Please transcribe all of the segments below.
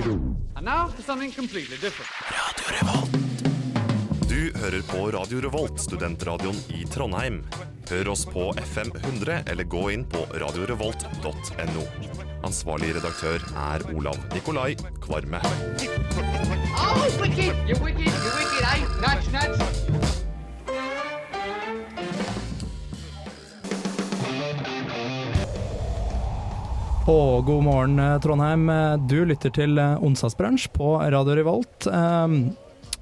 And now for something completely different. Du hører på Radio Revolt, studentradioen i Trondheim. Hør oss på FM 100 eller gå inn på radiorevolt.no. Ansvarlig redaktør er Olav Nikolai Kvarme. Oh, wicked! You're wicked, you're wicked? Nudge, nudge. Og god morgen, eh, Trondheim. Eh, Du lytter til Onsdagsbransj Onsdagsbrunsj på Radio Revolt. Um,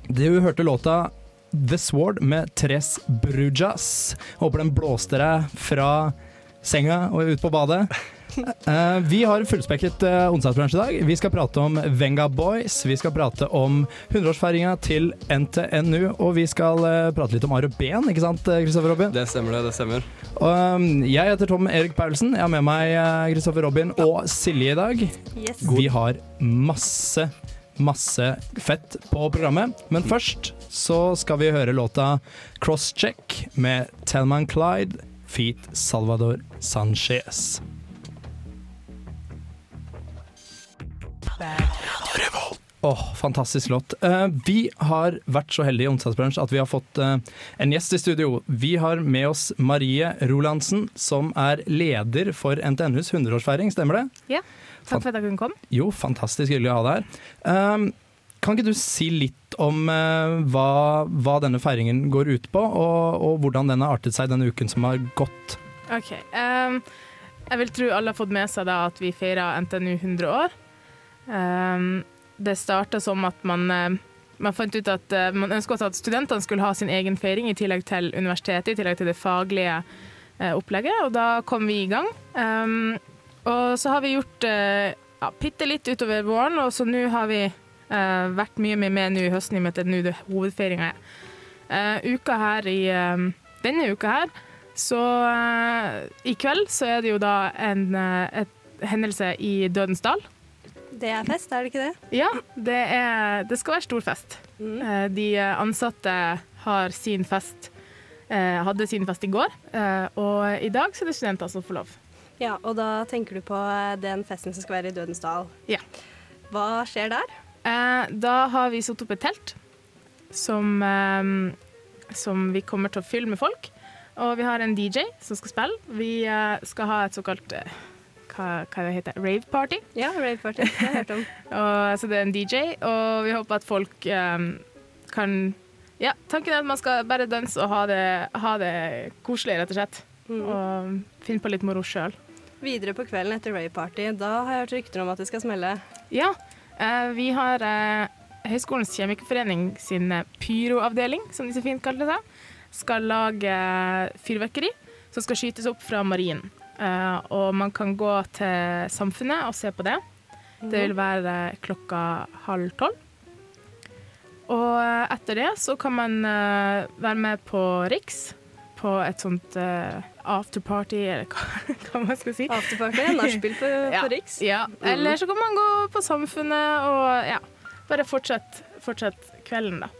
Du hørte låta The Sword med Tres Brujas. Håper den blåste deg fra senga og ut på badet. Eh, vi har fullspekket uh, onsdagsbransje i dag. Vi skal prate om Venga Boys, vi skal prate om 100-årsfeiringa til NTNU, og vi skal uh, prate litt om Aroben, ben, ikke sant, Kristoffer Robin? Det stemmer, det. Det stemmer. Um, jeg heter Tom Erik Paulsen. Jeg har med meg Kristoffer Robin og Silje i dag. Yes. Vi har masse, masse fett på programmet. Men først så skal vi høre låta 'Crosscheck' med Telman Clyde feat. Salvador Sanchez. Åh, fantastisk låt. Uh, vi har vært så heldige i Onsdagsbransjen at vi har fått uh, en gjest i studio. Vi har med oss Marie Rolandsen, som er leder for NTNUs 100-årsfeiring, stemmer det? Ja, takk for at jeg kunne komme. Jo, fantastisk hyggelig å ha deg her. Uh, kan ikke du si litt om hva, hva, denne feiringen går ut på, og, og, hvordan den har artet seg denne uken som har gått? Ok, Jeg vil tro alle har fått med seg da at vi feirer NTNU 100 år. Um, det starta som at man, uh, man fant ut at uh, man ønsket at studentene skulle ha sin egen feiring i tillegg til universitetet, i tillegg til det faglige uh, opplegget, og da kom vi i gang. Um, og så har vi gjort ja, bitte litt utover våren, og så nå har vi Uh, vært mye mer med nå i høsten i og med at det hovedfeiringa er. Uh, uka her i uh, Denne uka her, så i kveld så er det jo da en hendelse i Dødens dal. Det er fest, er det ikke det? Ja, det, er, det skal være stor fest. Mm. de ansatte har sin fest hadde sin fest i går, og i dag så er det studenter som får lov. Ja, og da tenker du på den festen som skal være i Dødens dal. Ja. Hva skjer der? Eh, da har vi satt opp et telt som, eh, som, vi kommer til å fylle med folk. Og vi har en DJ som skal spille. Vi eh, skal ha et såkalt hva, hva det heter rave party. Ja, rave party. Det har jeg hørt om. og, så det er en DJ, og vi håper at folk kan Ja, tanken er at man skal bare danse og ha det, ha det koselig, rett og slett. Mm. Og finne på litt moro sjøl. Videre på kvelden etter rave party, da har jeg hørt rykter om at det skal smelle. Ja, Uh, vi har uh, Høgskolens kjemikerforening sin pyroavdeling, som de så fint kaller det, skal lage fyrverkeri som skal skytes opp fra marinen. Uh, og man kan gå til Samfunnet og se på det. Det vil være klokka halv tolv. Og etter det så kan man være med på Riks, på et sånt afterparty, eller hva, hva man skal si. Afterparty, nachspiel på, ja, på Riks. Ja. Eller så kan man gå på Samfunnet og ja, bare fortsette fortsett kvelden, da.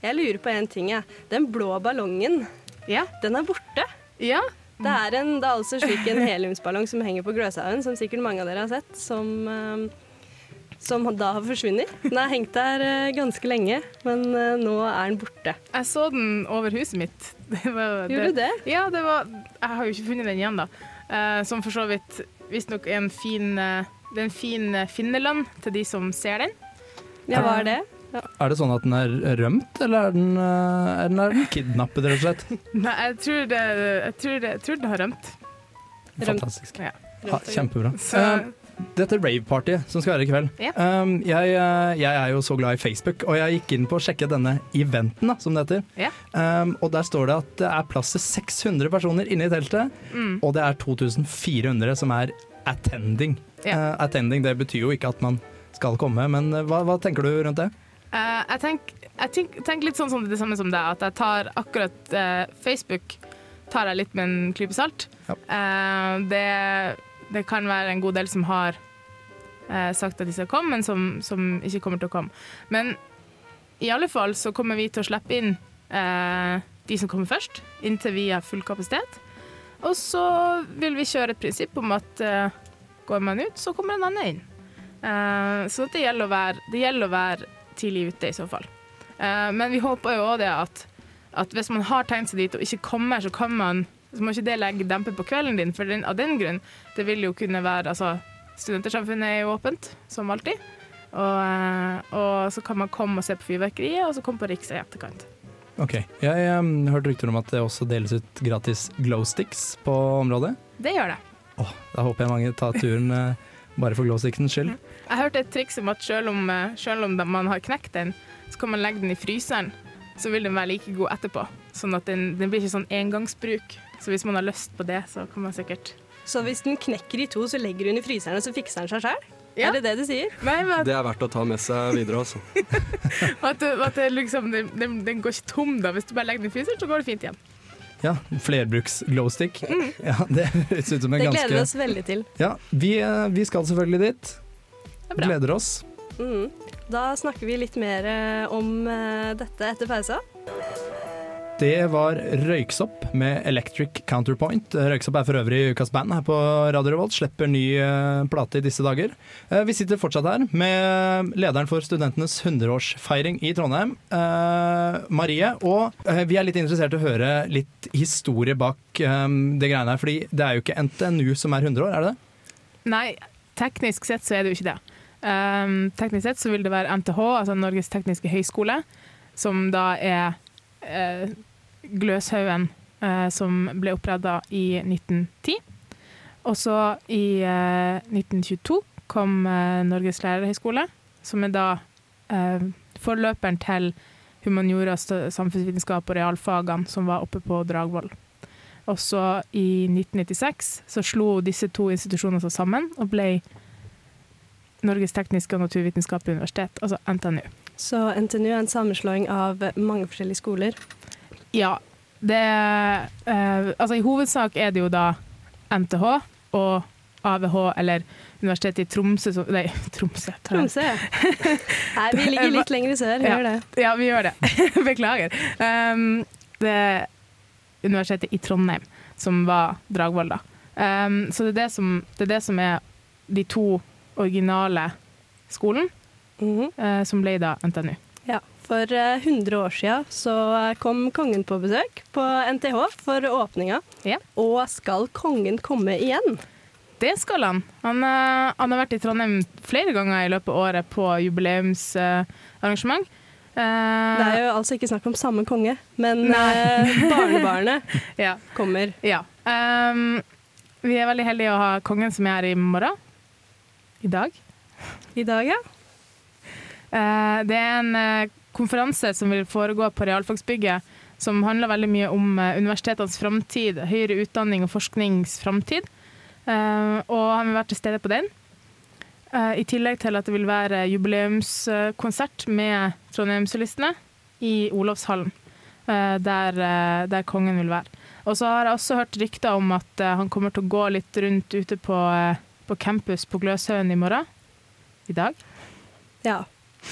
Jeg lurer på en ting, jeg. Den blå ballongen, ja. den er borte. Ja. Det er, en, det er altså slik en heliumsballong som henger på Gløshaugen, som sikkert mange av dere har sett, som um, som da har forsvunnet. Den har hengt der uh, ganske lenge, men uh, nå er den borte. Jeg så den over huset mitt. Var, Gjorde du det? Ja, det var Jeg har jo ikke funnet den igjen, da. Som for så vidt visstnok er en fin Det er en fin finnerlønn til de som ser den. Ja, hva er det? Ja. Er det sånn at den er rømt, eller er den, er den, er den kidnappet, rett og slett? Nei, jeg tror, det, jeg tror, det, jeg tror den har rømt. Fantastisk. Ja. Ha, kjempebra. Så, dette rave-partyet som skal være i kveld. Ja. Um, jeg, jeg, er jo så glad i Facebook, og jeg gikk inn på å sjekke denne eventen, da, som det heter. Um, og der står det at det er plass til 600 personer inne i teltet, mm. og det er 2400 som er attending. Uh, attending det betyr jo ikke at man skal komme, men uh, hva, hva tenker du rundt det? Uh, jeg tenker tenk, tenk litt sånn som det samme som deg, at jeg tar akkurat Facebook tar jeg litt med en klype salt. Ja. det det kan være en god del som har eh, sagt at de skal komme, men som, som, ikke kommer til å komme. Men i alle fall så kommer vi til å slippe inn eh, de som kommer først, inntil vi har full kapasitet. Og så vil vi kjøre et prinsipp om at eh, går man ut, så kommer en annen inn. Eh, så det gjelder, å være, det gjelder å være tidlig ute, i så fall. Uh, men vi håper jo òg det at, at hvis man har tegnet seg dit og ikke kommer, så kan man så må ikke det legge demper på kvelden din, for den, av den grunn. Det vil jo kunne være Altså, Studentersamfunnet er jo åpent, som alltid. Og, eh, og så kan man komme og se på fyrverkeriet, og så komme på Riks i etterkant. Ok. Jeg um, hørte rykter om at det også deles ut gratis glow sticks på området. Det gjør det. Åh, da håper jeg mange tar turen eh, bare for glowstickens skyld. Jeg hørte et triks om at selv om, eh, selv om man har knekt den, så kan man legge den i fryseren, så vil den være like god etterpå. Sånn at den, den blir ikke sånn engangsbruk. Så hvis man har lyst på det, så kan man sikkert Så hvis den knekker i to, så legger du den i fryseren, og så fikser den seg sjøl? Ja. Er det det du sier? Nei, men Det er verdt å ta med seg videre, altså. at, at liksom, den, den, den går ikke tom da. Hvis du bare legger den i fryseren, så går det fint igjen. Ja, flerbruks glowstick. Ja, det høres ut som en Det gleder vi oss veldig til. Ja, vi, eh, vi skal selvfølgelig dit. Er. Gleder oss. Mm. Da snakker vi litt mer eh, om eh, dette etter pausa. Det var Røyksopp med Electric Counterpoint. Røyksopp er for øvrig ukas band her på Radio Revolt. Slipper ny eh, plate i disse dager. Eh, vi sitter fortsatt her med lederen for studentenes 100-årsfeiring i Trondheim, eh, Marie. Og eh, vi er litt interessert i å høre litt historie bak eh, det greiene her. Fordi det er jo ikke NTNU som er 100 år, er det det? Nei, teknisk sett så er det jo ikke det. Um, teknisk sett så vil det være NTH, altså Norges tekniske høgskole, som da er eh, Gløshaugen, eh, som ble oppretta i 1910. Og så i eh, 1922 kom eh, Norges lærerhøgskole, som er da eh, forløperen til humaniora, samfunnsvitenskap og realfagene som var oppe på Dragvoll. Og så i 1996 så slo disse to institusjonene seg sammen og ble Norges tekniske og naturvitenskapelige universitet, altså NTNU. Så NTNU er en sammenslåing av mange forskjellige skoler. Ja, det eh, Altså i hovedsak er det jo da NTH og AVH, eller Universitetet i Tromsø som Nei, Tromsø. Tromsø. Nei, vi ligger litt lenger sør, vi Ja. gjør det. Ja, vi gjør det. Beklager. Um, det er Universitetet i Trondheim som var Dragvoll, da. Um, så det er det, som, det er det som er de to originale skolen, -hmm. uh, som ble da NTNU. For eh, 100 år siden så kom kongen på besøk på NTH for åpninga. Ja. Og skal kongen komme igjen? Det skal han. Han, eh, han har vært i Trondheim flere ganger i løpet av året på jubileumsarrangement. Det er jo altså ikke snakk om samme konge, men eh, barnebarnet ja. kommer. ja. Um, vi er veldig heldige å ha kongen som er her i morgen. I dag. I dag, ja. Uh, det er en eh, konferanse som vil foregå på realfagsbygget, som handler veldig mye om eh, universitetenes framtid, høyere utdanning og forsknings framtid. Eh, og han vil være til stede på den. Eh, I tillegg til at det vil være jubileumskonsert med Trondheimssolistene i Olavshallen, der, der kongen vil være. Og så har jeg også hørt rykter om at han kommer til å gå litt rundt ute på, på campus på Gløshaugen i morgen. I dag. ja.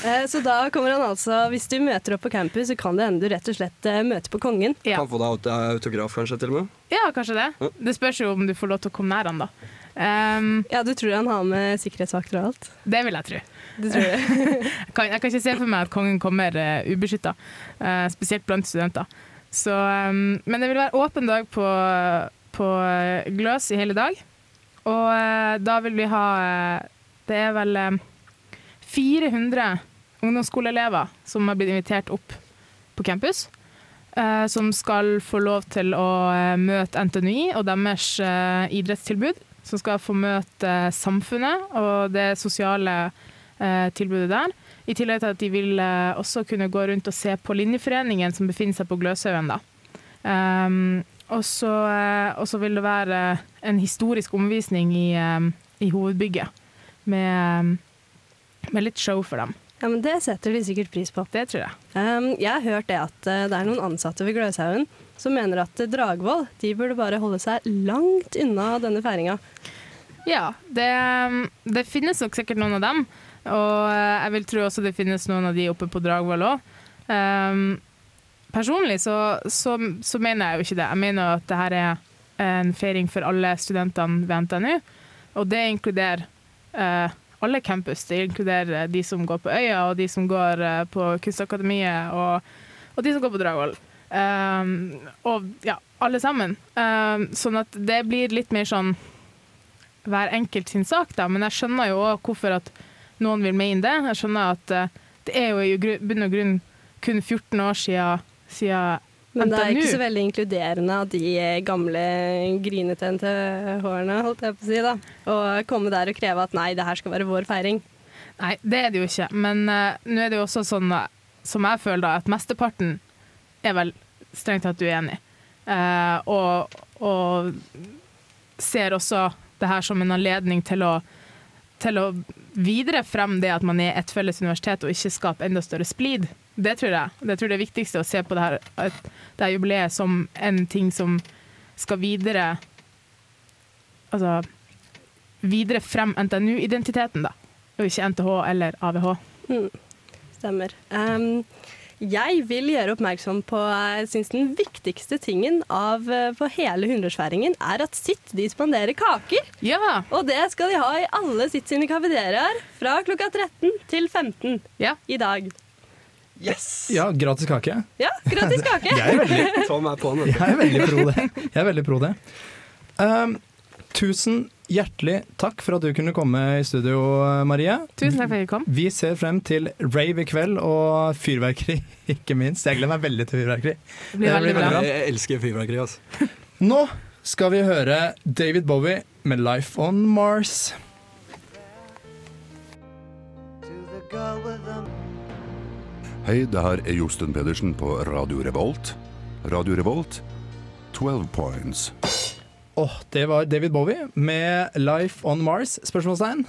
Eh, Så da kommer han altså, hvis du møter opp på campus, så kan det hende du rett og slett eh, møter på kongen. Ja. Kan få deg autograf, kanskje, til og med. Ja, kanskje det. Ja. Det spørs jo om du får lov til å komme nær han, da. Um, Ja, du tror han har med sikkerhetsvakter og alt? det vil jeg tro. Du tror det? Jeg kan, jeg kan ikke se for meg at kongen kommer uh, ubeskytta, uh, spesielt blant studenter. Så, um, men det vil være åpen dag på, på eh, Gløs i hele dag. Og uh, da vil vi ha uh, Det er vel eh, 400 ungdomsskoleelever som har blitt invitert opp på campus. eh, som skal få lov til å eh, møte NTNUI og deres eh, idrettstilbud. Som skal få møte eh, samfunnet og det sosiale eh, tilbudet der. I tillegg til at de vil eh, også kunne gå rundt og se på Linjeforeningen som befinner seg på Gløshaugen. Um, og så vil det være en historisk omvisning i, i hovedbygget. Med, med litt show for dem. Ja, men Det setter de sikkert pris på. Det tror jeg. Um, jeg har hørt det at eh, det er noen ansatte ved Gløshaugen som mener at eh, Dragvoll de burde bare holde seg langt unna denne feiringa. Ja, det, det finnes nok sikkert noen av dem. Og eh, jeg vil tro også det finnes noen av de oppe på Dragvoll òg. personlig så, så, så mener jeg jo ikke det. Jeg mener at det her er en feiring for alle studentene ved NTNU. Og det inkluderer eh, alle campus. Det inkluderer de som går på Øya, og de som går eh, på Kunstakademiet, og, og de som går på Dragvoll. Um, og ja, alle sammen. Um, sånn at det blir litt mer sånn hver enkelt sin sak, da. Men jeg skjønner jo òg hvorfor at noen vil mene det. Jeg skjønner at uh, det er jo i bunn og grunn kun 14 år siden, siden Men det er ikke så veldig inkluderende av de gamle grinete NTH-erne, holdt jeg på å si, da. Å komme der og kreve at nei, det her skal være vår feiring. Nei, det er det jo ikke. Men uh, nå er det jo også sånn, eh, som jeg føler da, at mesteparten er vel strengt tatt uenig. Uh, og, og ser også det her som en anledning til å, til å videre frem det at man er et felles universitet og ikke skaper enda større splid. Det tror jeg. Det tror det er viktigste å se på det her, det her jubileet som en ting som skal videre Altså videre frem NTNU-identiteten, da. Og ikke NTH eller AVH. Stemmer. Ehm, jeg vil gjøre oppmerksom på jeg synes den viktigste tingen av, eh, på hele hundreårsfeiringen er at sitt de spanderer kaker. Ja! Og det skal de ha i alle sitt sine kafeteriaer fra klokka 13 til 15 ja. i dag. Yes! Ja, gratis kake. Ja, gratis kake! Jeg er veldig, Tom er jeg er veldig pro det. Jeg er veldig pro det. Um, tusen hjertelig takk for at du kunne komme i studio, Marie. Tusen takk for at jeg kom. Vi ser frem til rave i kveld og fyrverkeri, ikke minst. Jeg gleder meg veldig til fyrverkeri. Det blir Det veldig blir bra. veldig. Jeg elsker fyrverkeri. Altså. Nå skal vi høre David Bowie med 'Life on Mars'. Hei, det her er Josten Pedersen på Radio Revolt. Radio Revolt, 12 points. Åh, det var David Bowie med 'Life on Mars'? Spørsmålstegn.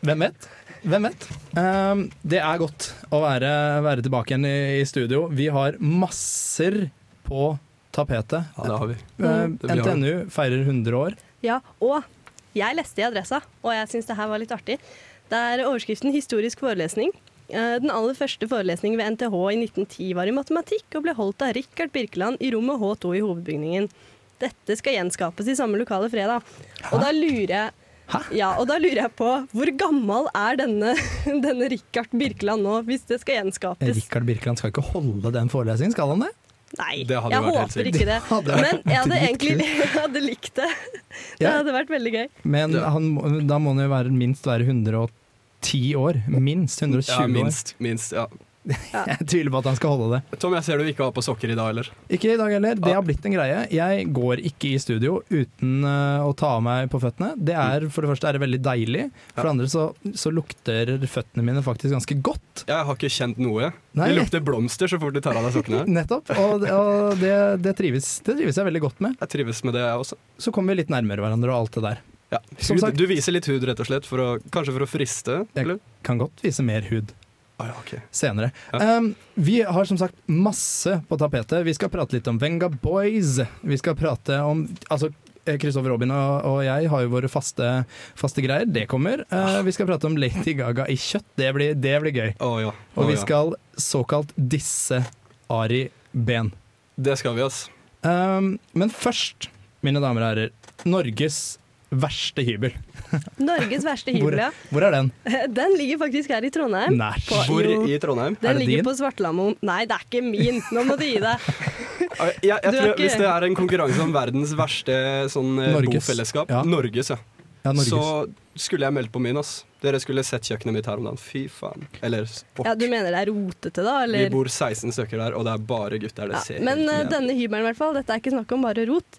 Hvem vet? Hvem vet? Um, det er godt å være, være tilbake igjen i, i studio. Vi har masser på tapetet. Ja, det har vi. Uh, Det. NTNU feirer 100 år. Ja, og jeg leste i Adressa, og jeg syns det her var litt artig. Det er overskriften 'Historisk forelesning'. Eh, Den aller første forelesningen ved NTH i 1910 var i matematikk og ble holdt av Rikard Birkeland i rommet H2 i hovedbygningen. Dette skal gjenskapes i samme lokale fredag. Og da lurer jeg Hæ? Ja, og da lurer jeg på hvor gammel er denne, denne Rikard Birkeland nå, hvis det skal gjenskapes? Rikard Birkeland skal ikke holde den forelesningen, skal han det? Nei, Det jeg håper ikke det. det Men jeg hadde egentlig jeg hadde likt det. Det Ja. hadde vært veldig gøy. Men han, da må han jo være, minst være 110 år. Minst 120 Ja, minst. minst ja. Jeg tviler på at han skal holde det. Tom, jeg ser du ikke har på sokker i dag, eller? Ikke i dag heller. Det har blitt en greie. Jeg går ikke i studio uten eh, å ta av meg på føttene. Det er, For det første er det veldig deilig. For det andre så, så lukter føttene mine faktisk ganske godt. Jeg har ikke kjent noe. Nei. Det lukter blomster så fort du tar av deg sokkene. Nettopp. Og, og det, det, trives, det trives jeg veldig godt med. Jeg trives med det, jeg også. Så kommer vi litt nærmere hverandre og alt det der. Ja. Som Hud, sagt- du viser litt hud, rett og slett, for å, kanskje for å friste? Jeg- Eller? Kan godt vise mer hud Ah, ja, okay. senere. Ja. Um, vi har som sagt masse på tapetet. Vi skal prate litt om Venga Boys. Vi skal prate om Altså, Kristoffer Robin og, og jeg har jo våre faste, faste greier. Det kommer. Uh, vi skal prate om Lady Gaga i kjøtt. Det blir, det blir gøy. Oh, ja. Og vi skal såkalt disse Ari Ben. Det skal vi, ass. Um, men først, mine damer og herrer, Norges verste hybel. Norges verste hybel, ja. hvor er den? Den ligger faktisk her i Trondheim. Nei. På- Hvor jo. i Trondheim? Er Den det ligger din? på Svartlamoen. Nei, det er ikke min. Nå må du gi deg. Jeg, jeg, tror, ikke- Hvis det er en konkurranse om verdens verste sånn, eh, Norges. bofellesskap, Ja. Norges, ja. Ja, Norges. så skulle jeg meldt på min. ass. Dere skulle sett kjøkkenet mitt her om dagen. Fy faen. Eller spokk. Ja, Du mener det er rotete, da? Vi bor 16 stykker der, og det er bare gutter. Det Ja, ser men eh, denne hybelen, i hvert fall. Dette er ikke snakk om bare rot.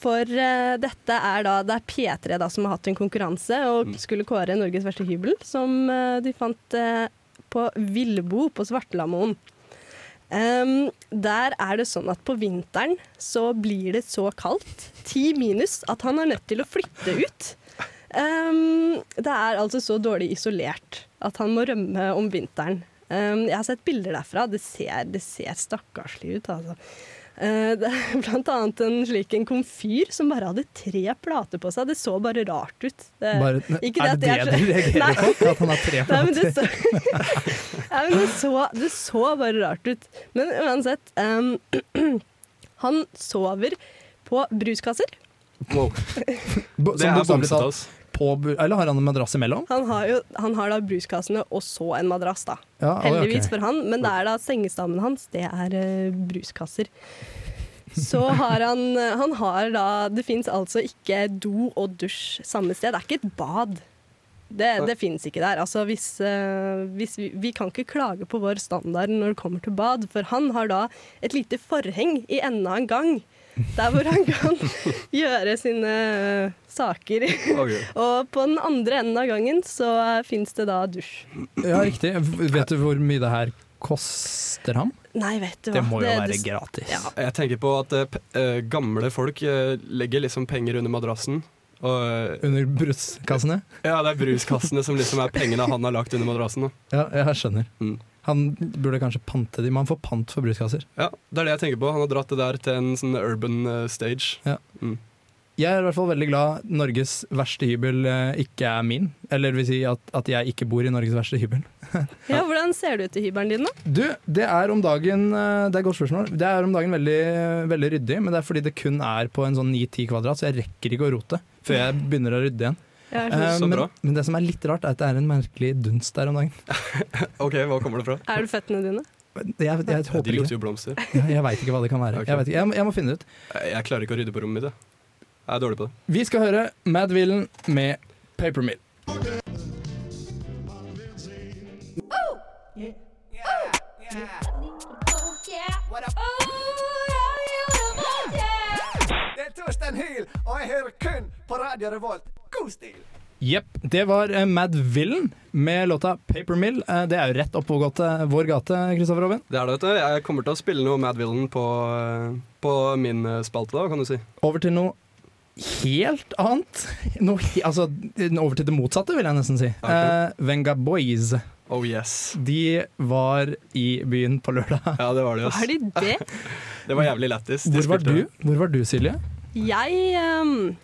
For uh, dette er da Det er P3 da som har hatt en konkurranse og Mm. skulle kåre Norges verste hybel, som uh, de fant uh, på Villbo på Svartelamoen. Um, der er det sånn at på vinteren så blir det så kaldt, ti minus, at han er nødt til å flytte ut. Um, det er altså så dårlig isolert at han må rømme om vinteren. Em, jeg har sett bilder derfra. Det ser, det ser stakkarslig ut, altså. Uh, det er blant annet en slik en komfyr som bare hadde tre plater på seg. Det så bare rart ut. Det, Bare, ikke er det det det du er reagerer på? At han har tre Nei, men det plater? så, Nei, men det, så, det så bare rart ut. Men uansett um, Han sover på bruskasser. Wow. Som Det er bokstavelig talt ass. På Eller har han en madrass imellom? Han har jo han har da bruskassene og så en madrass, da. Ja, Heldigvis okay. for han, men det er da sengestammen hans, det er uh, bruskasser. Så har han Han har da Det fins altså ikke do og dusj samme sted. Det er ikke et bad. Det, det fins ikke der. Altså hvis, uh, hvis vi, vi kan ikke klage på vår standard når det kommer til bad, for han har da et lite forheng i enden av en gang. Der hvor han kan gjøre sine eh, saker. Okay. Og på den andre enden av gangen så fins det da dusj. Ja, riktig. Vet du hvor mye det her koster ham? Nei, vet du hva. Det må jo være du... gratis. Ja. Jeg tenker på at uh, eh, gamle folk uh, legger liksom penger under madrassen. Og eh, Under bruskassene? ja, det er bruskassene som liksom er pengene han har lagt under madrassen. Da. Ja, jeg skjønner. Mm. Han burde kanskje pante de. Man får pant for bruskasser. Ja, det er det jeg tenker på. Han har dratt det der til en sånn urban eh, stage. Jeg er i hvert fall veldig glad Norges verste hybel eh, ikke er min. Eller vil si at, at jeg ikke bor i Norges verste hybel. Ja, Hvordan ser det ut i hybelen din, da? Du, det er om dagen eh, Det er et godt spørsmål. Det er om dagen veldig, veldig ryddig, men det er fordi det kun er på en sånn 9-10 kvadrat, så jeg rekker ikke å rote før jeg begynner å rydde igjen. Eh, Så men, men det som er litt rart, er at det er en merkelig dunst der om dagen. OK, hva kommer det fra? er det føttene dine? Jeg, jeg, jeg De håper lukter jo blomster. Jeg, jeg veit ikke hva det kan være. Okay. Jeg, ikke. Jeg, må- jeg må finne det ut. Jeg, klarer ikke å rydde på rommet mitt. Jeg, jeg er dårlig på det. Vi skal høre Mad Villain med Paper Mill. Det er Torstein Hyl, og jeg hører kun på Radio Revolt. God stil! Jepp. Det var eh, Mad Villain med låta Paper Mill. Eh, det er jo rett oppå gate, vår gate, Kristoffer Robin. Det er det, vet du. Jeg kommer til å spille noe Mad Villain på, eh, på min spalte, da, kan du si. Over til noe helt annet. Noe, altså, over til det motsatte, vil jeg nesten si. Okay. Uh, Venga Boys. Oh yes. De var i byen på lørdag. Ja, det var de også. Hva er de det? Det var jævlig lættis. Hvor var du, Hvor var du Silje? Jeg ehm,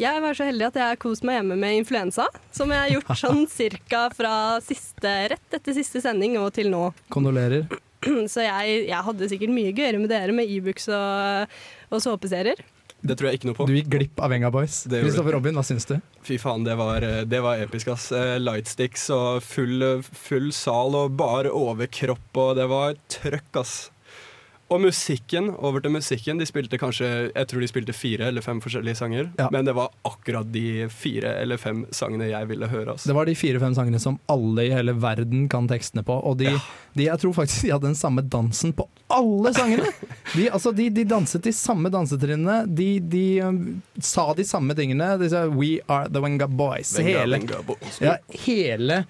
jeg var så heldig at jeg har kost meg hjemme med influensa, som jeg har gjort sånn cirka fra siste, rett etter siste sending og til nå. Kondolerer. Så jeg, jeg hadde sikkert mye gøyere med dere med e-books og, og såpeserier. Det tror jeg ikke noe på. Du gikk glipp av Venga Boys. Kristoffer Robin, hva syns du? Fy faen, det var, eh, det var episk, ass. Eh, Lightsticks og full, full sal og bar overkropp, og det var trøkk, ass. Og musikken, over til musikken. De spilte kanskje Jeg tror de spilte fire eller fem forskjellige sanger. Ja. Men det var akkurat de fire eller fem sangene jeg ville høre. Altså. Det var de fire-fem sangene som alle i hele verden kan tekstene på. Og de, de, jeg tror faktisk de hadde den samme dansen på alle sangene! De, altså, de, de danset de samme dansetrinnene. De, de um, sa de samme tingene. De sa 'We are the Wenga Boys'. Venga, hele, venga, boys. ja, hele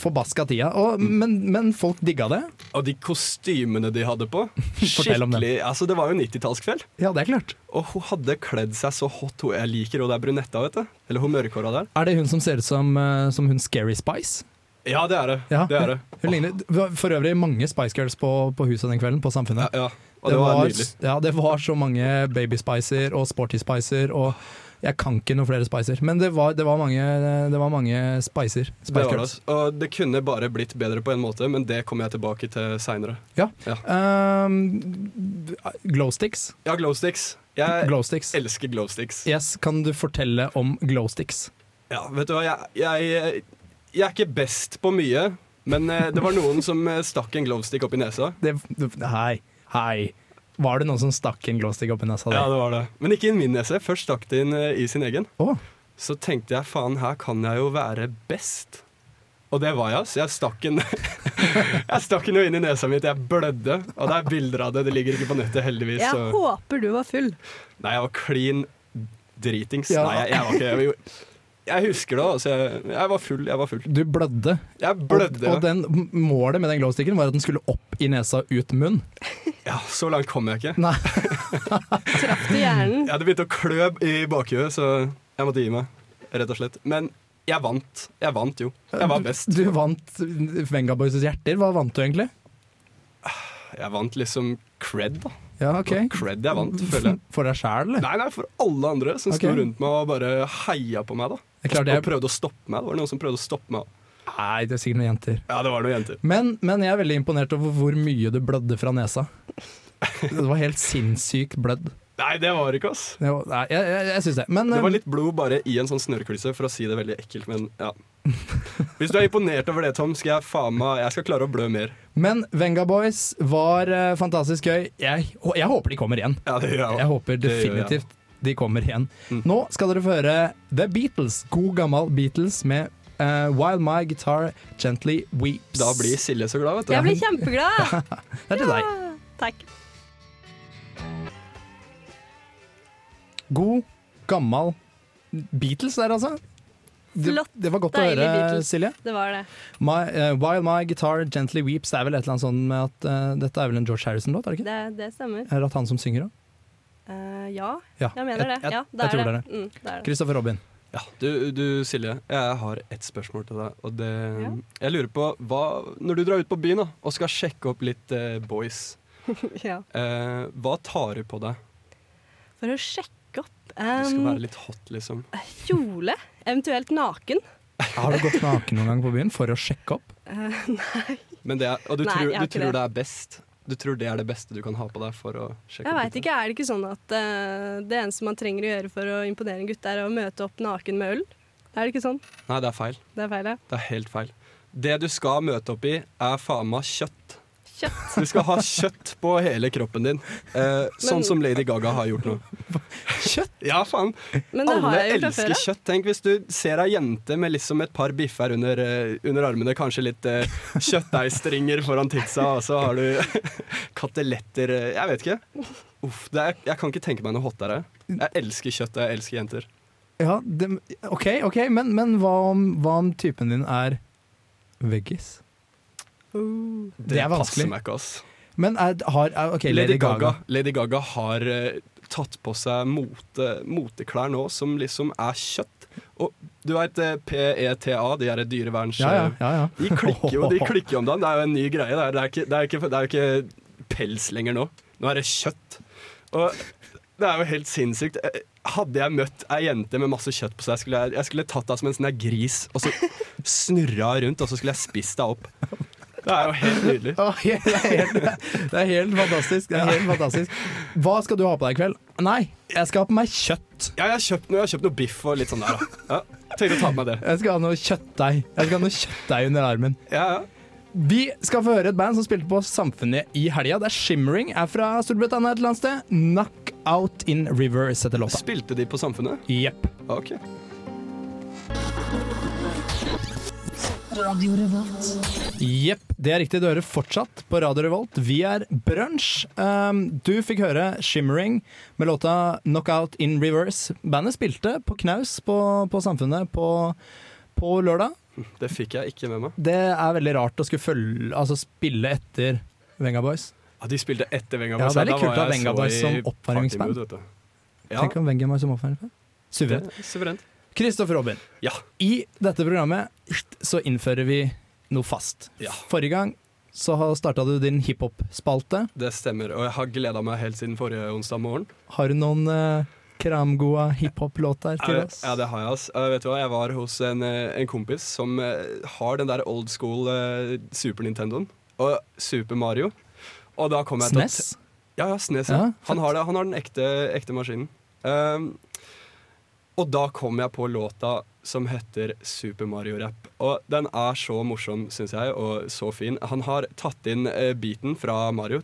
forbaska tida. Og, men, men folk digga det. Og de kostymene de hadde på. Det. Skikkelig Altså, det var jo 90-tallskveld. Ja, det er klart. Og hun hadde kledd seg så hot. Hun jeg liker det er brunetta, vet du. Eller hun mørkhåra der. Er det hun som ser ut som, eh, som hun Scary Spice? Ja, det er det. Ja, det, er det. Hun ligner for øvrig mange Spice Girls på, på huset den kvelden, på Samfunnet. Ja, ja. Og det, var, nydelig. Ja, det var så mange Baby Spicer og Sporty Spicer, og jeg kan ikke noen flere Spicer. Men det var, det var, mange, det var mange Spicer. Det var det. Og det kunne bare blitt bedre på en måte, men det kommer jeg tilbake til seinere. Um, glowsticks. Ja, glowsticks. Jeg Glowsticks. elsker glowsticks. Yes, kan du fortelle om glowsticks? Ja, vet du hva, jeg, jeg, jeg er ikke best på mye, men eh, det var noen som eh, stakk en glowstick opp i nesa. Det, det, hei, hei. Var det noen som stakk en glowstick opp i nesa? Ja, det var det. Men ikke i min nese. Først stakk det inn eh, i sin egen. Oh. Så tenkte jeg faen, her kan jeg jo være best. Og det var jeg, så jeg stakk en Jeg stakk den jo inn i nesa mi til jeg blødde. Og det er bilder av det, det ligger ikke på nettet, heldigvis. Jeg Så. håper du var full. Nei, jeg var klin dritings. Ja. Nei, jeg, jeg var ikke jeg, var- jeg husker det, altså. Jeg, jeg var full, jeg var full. du blødde. Jeg blødde. Og, og den, målet med den glowsticken var at den skulle opp i nesa, ut munn. Ja, så langt kom jeg ikke. Nei. Traff du hjernen? Jeg hadde begynt å klø i bakhuet, så jeg måtte gi meg. Rett og slett. Men jeg vant. Jeg vant jo. Jeg var best. Du vant Venga Boys' hjerter. Hva vant du egentlig? Jeg vant liksom cred, da. Ja, ok. Cred jeg vant, føler jeg. For deg sjæl, eller? Nei, nei, for alle andre som sto rundt meg og bare heia på meg. da Det klart Og prøvde å stoppe meg. Det var noen som prøvde å stoppe meg. nei, det er sikkert noen jenter. Ja, det var noen jenter. Men, men jeg er veldig imponert over hvor mye du blødde fra nesa. Det var helt sinnssykt blødd. Nei, det var ikke, oss. Det var, nei, jeg, jeg, jeg syns det. Men Det var eh, litt blod bare i en sånn snørrkulisse, for å si det veldig ekkelt, men ja. Hvis du er imponert over det, Tom, skal jeg faen meg Jeg skal klare å blø mer. Men Venga Boys var uh, fantastisk gøy. Jeg, og jeg håper de kommer igjen. Ja, det gjør jeg Jeg håper Det gjør jeg. definitivt de kommer igjen. Mm. Nå skal dere få høre The Beatles, god gammel Beatles med uh, While My Guitar Gently Weeps. Da blir Silje så glad, vet du. Jeg blir kjempeglad! Det er til deg. Takk. God, gammel Beatles der, altså. Det, Flott, det var godt å høre, Beatles. Silje. Det var det. My, uh, While My Guitar Gently Weeps, det er vel et eller annet sånn med at uh, dette er vel en George Harrison-låt, er det ikke? Det, det stemmer. Er det at han som synger da? Uh, ja, Ja, jeg mener det. jeg- Ja, jeg det tror er det er Mm, det er. Kristoffer Robin. Ja, du, du Silje, jeg har ett spørsmål til deg. Og det, Ja. Jeg lurer på, hva, Når du drar ut på byen da, og skal sjekke opp litt eh, boys, ja. eh, hva tar du på deg? For å sjekke opp du skal um, være litt hot, liksom. kjole, eventuelt naken. Har du gått naken noen gang på byen for å sjekke opp? Uh, nei, Men det er, og du, Nei, tror, du tror det. det er best? Du tror det er det beste du kan ha på deg for å sjekke jeg opp veit litt? ikke. Er det ikke sånn at uh, det eneste man trenger å gjøre for å imponere en gutt, er å møte opp naken med øl? Er det ikke sånn? Nei, det er feil. Det er feil, ja. Det er helt feil. Det du skal møte opp i, er faen meg kjøtt. Kjøtt. Du skal ha kjøtt på hele kroppen din. Eh, sånn som Lady Gaga har gjort nå. Kjøtt? Ja, faen. Men det har Alle jeg gjort elsker før kjøtt. Tenk hvis du ser ei jente med liksom et par biffer under, eh, under armene, kanskje litt eh, kjøttdeigstringer foran titsa, og så har du kateletter eh, Jeg vet ikke. Uff, det er, jeg kan ikke tenke meg noe hottere. Jeg elsker kjøtt, og jeg elsker jenter. Ja, det, OK, ok, men, men hva, om, hva om typen din er veggis? Det er vanskelig. meg. Men er, har okay, Lady, Lady, Gaga. Lady Gaga har uh, tatt på seg mote, moteklær nå som liksom er kjøtt. Og du veit PETA, de er dyreverns... Ja, ja, ja, ja. De klikker jo de klikker om dagen. Det er jo en ny greie. Det er, det ikke, det er, ikke, det er ikke pels lenger nå. Nå er det kjøtt. Og det er jo helt sinnssykt. Eh, Hadde jeg møtt ei jente med masse kjøtt på seg, skulle jeg, jeg skulle tatt deg som en sånn gris og så snurra rundt, og så skulle jeg spist deg opp. Det er jo helt nydelig. Det, er helt, det er helt fantastisk. Det er helt fantastisk. Hva skal du ha på deg i kveld? Nei, jeg skal ha på meg kjøtt. Ja, jeg har kjøpt noe, har kjøpt noe biff og litt sånn der. da. Ja, tenkte å ta med meg det. Jeg skal ha noe kjøttdeig. Jeg skal ha noe kjøttdeig under armen. Ja, ja. Vi skal få høre et band som spilte på Samfunnet i helga. Det er Shimmering, er fra Storbritannia et eller annet sted. Knockout in Reverse heter låta. Spilte de på Samfunnet? Jepp. Ok. Jepp, det er riktig. Du hører fortsatt på Radio Revolt. Vi er Brunsj. Um, du fikk høre Shimmering med låta Knockout in Reverse. Bandet spilte på knaus på, på Samfunnet på, på lørdag. Det fikk jeg ikke med meg. Det er veldig rart å skulle følge, altså spille etter Venga Boys. Ja, De spilte etter Venga Boys. Ja, det er litt kult å ha Venga Boys som oppvarmingsband. Ja, Tenk om Venga Boys som oppvarmingsband. Suverent. er suverent. Kristoffer Robin, Ja. i dette programmet så innfører vi noe fast. Ja. Forrige gang så starta du din hiphop-spalte. Det stemmer, og jeg har gleda meg helt siden forrige onsdag morgen. Har du noen eh, kramgode hiphop-låter til oss? Ja, det har jeg. ass. Eh, vet du hva? Jeg var hos en, eh, en kompis som eh, har den der old school eh, Super Nintendoen og Super Mario. Og da kom jeg til SNES? Ja, ja, SNES. Ja. Ja, han, har det, han har den ekte, ekte maskinen. Um, og da kom jeg på låta som heter Super Mario Rap. Og den er så morsom, syns jeg, og så fin. Han har tatt inn eh, beaten fra Mario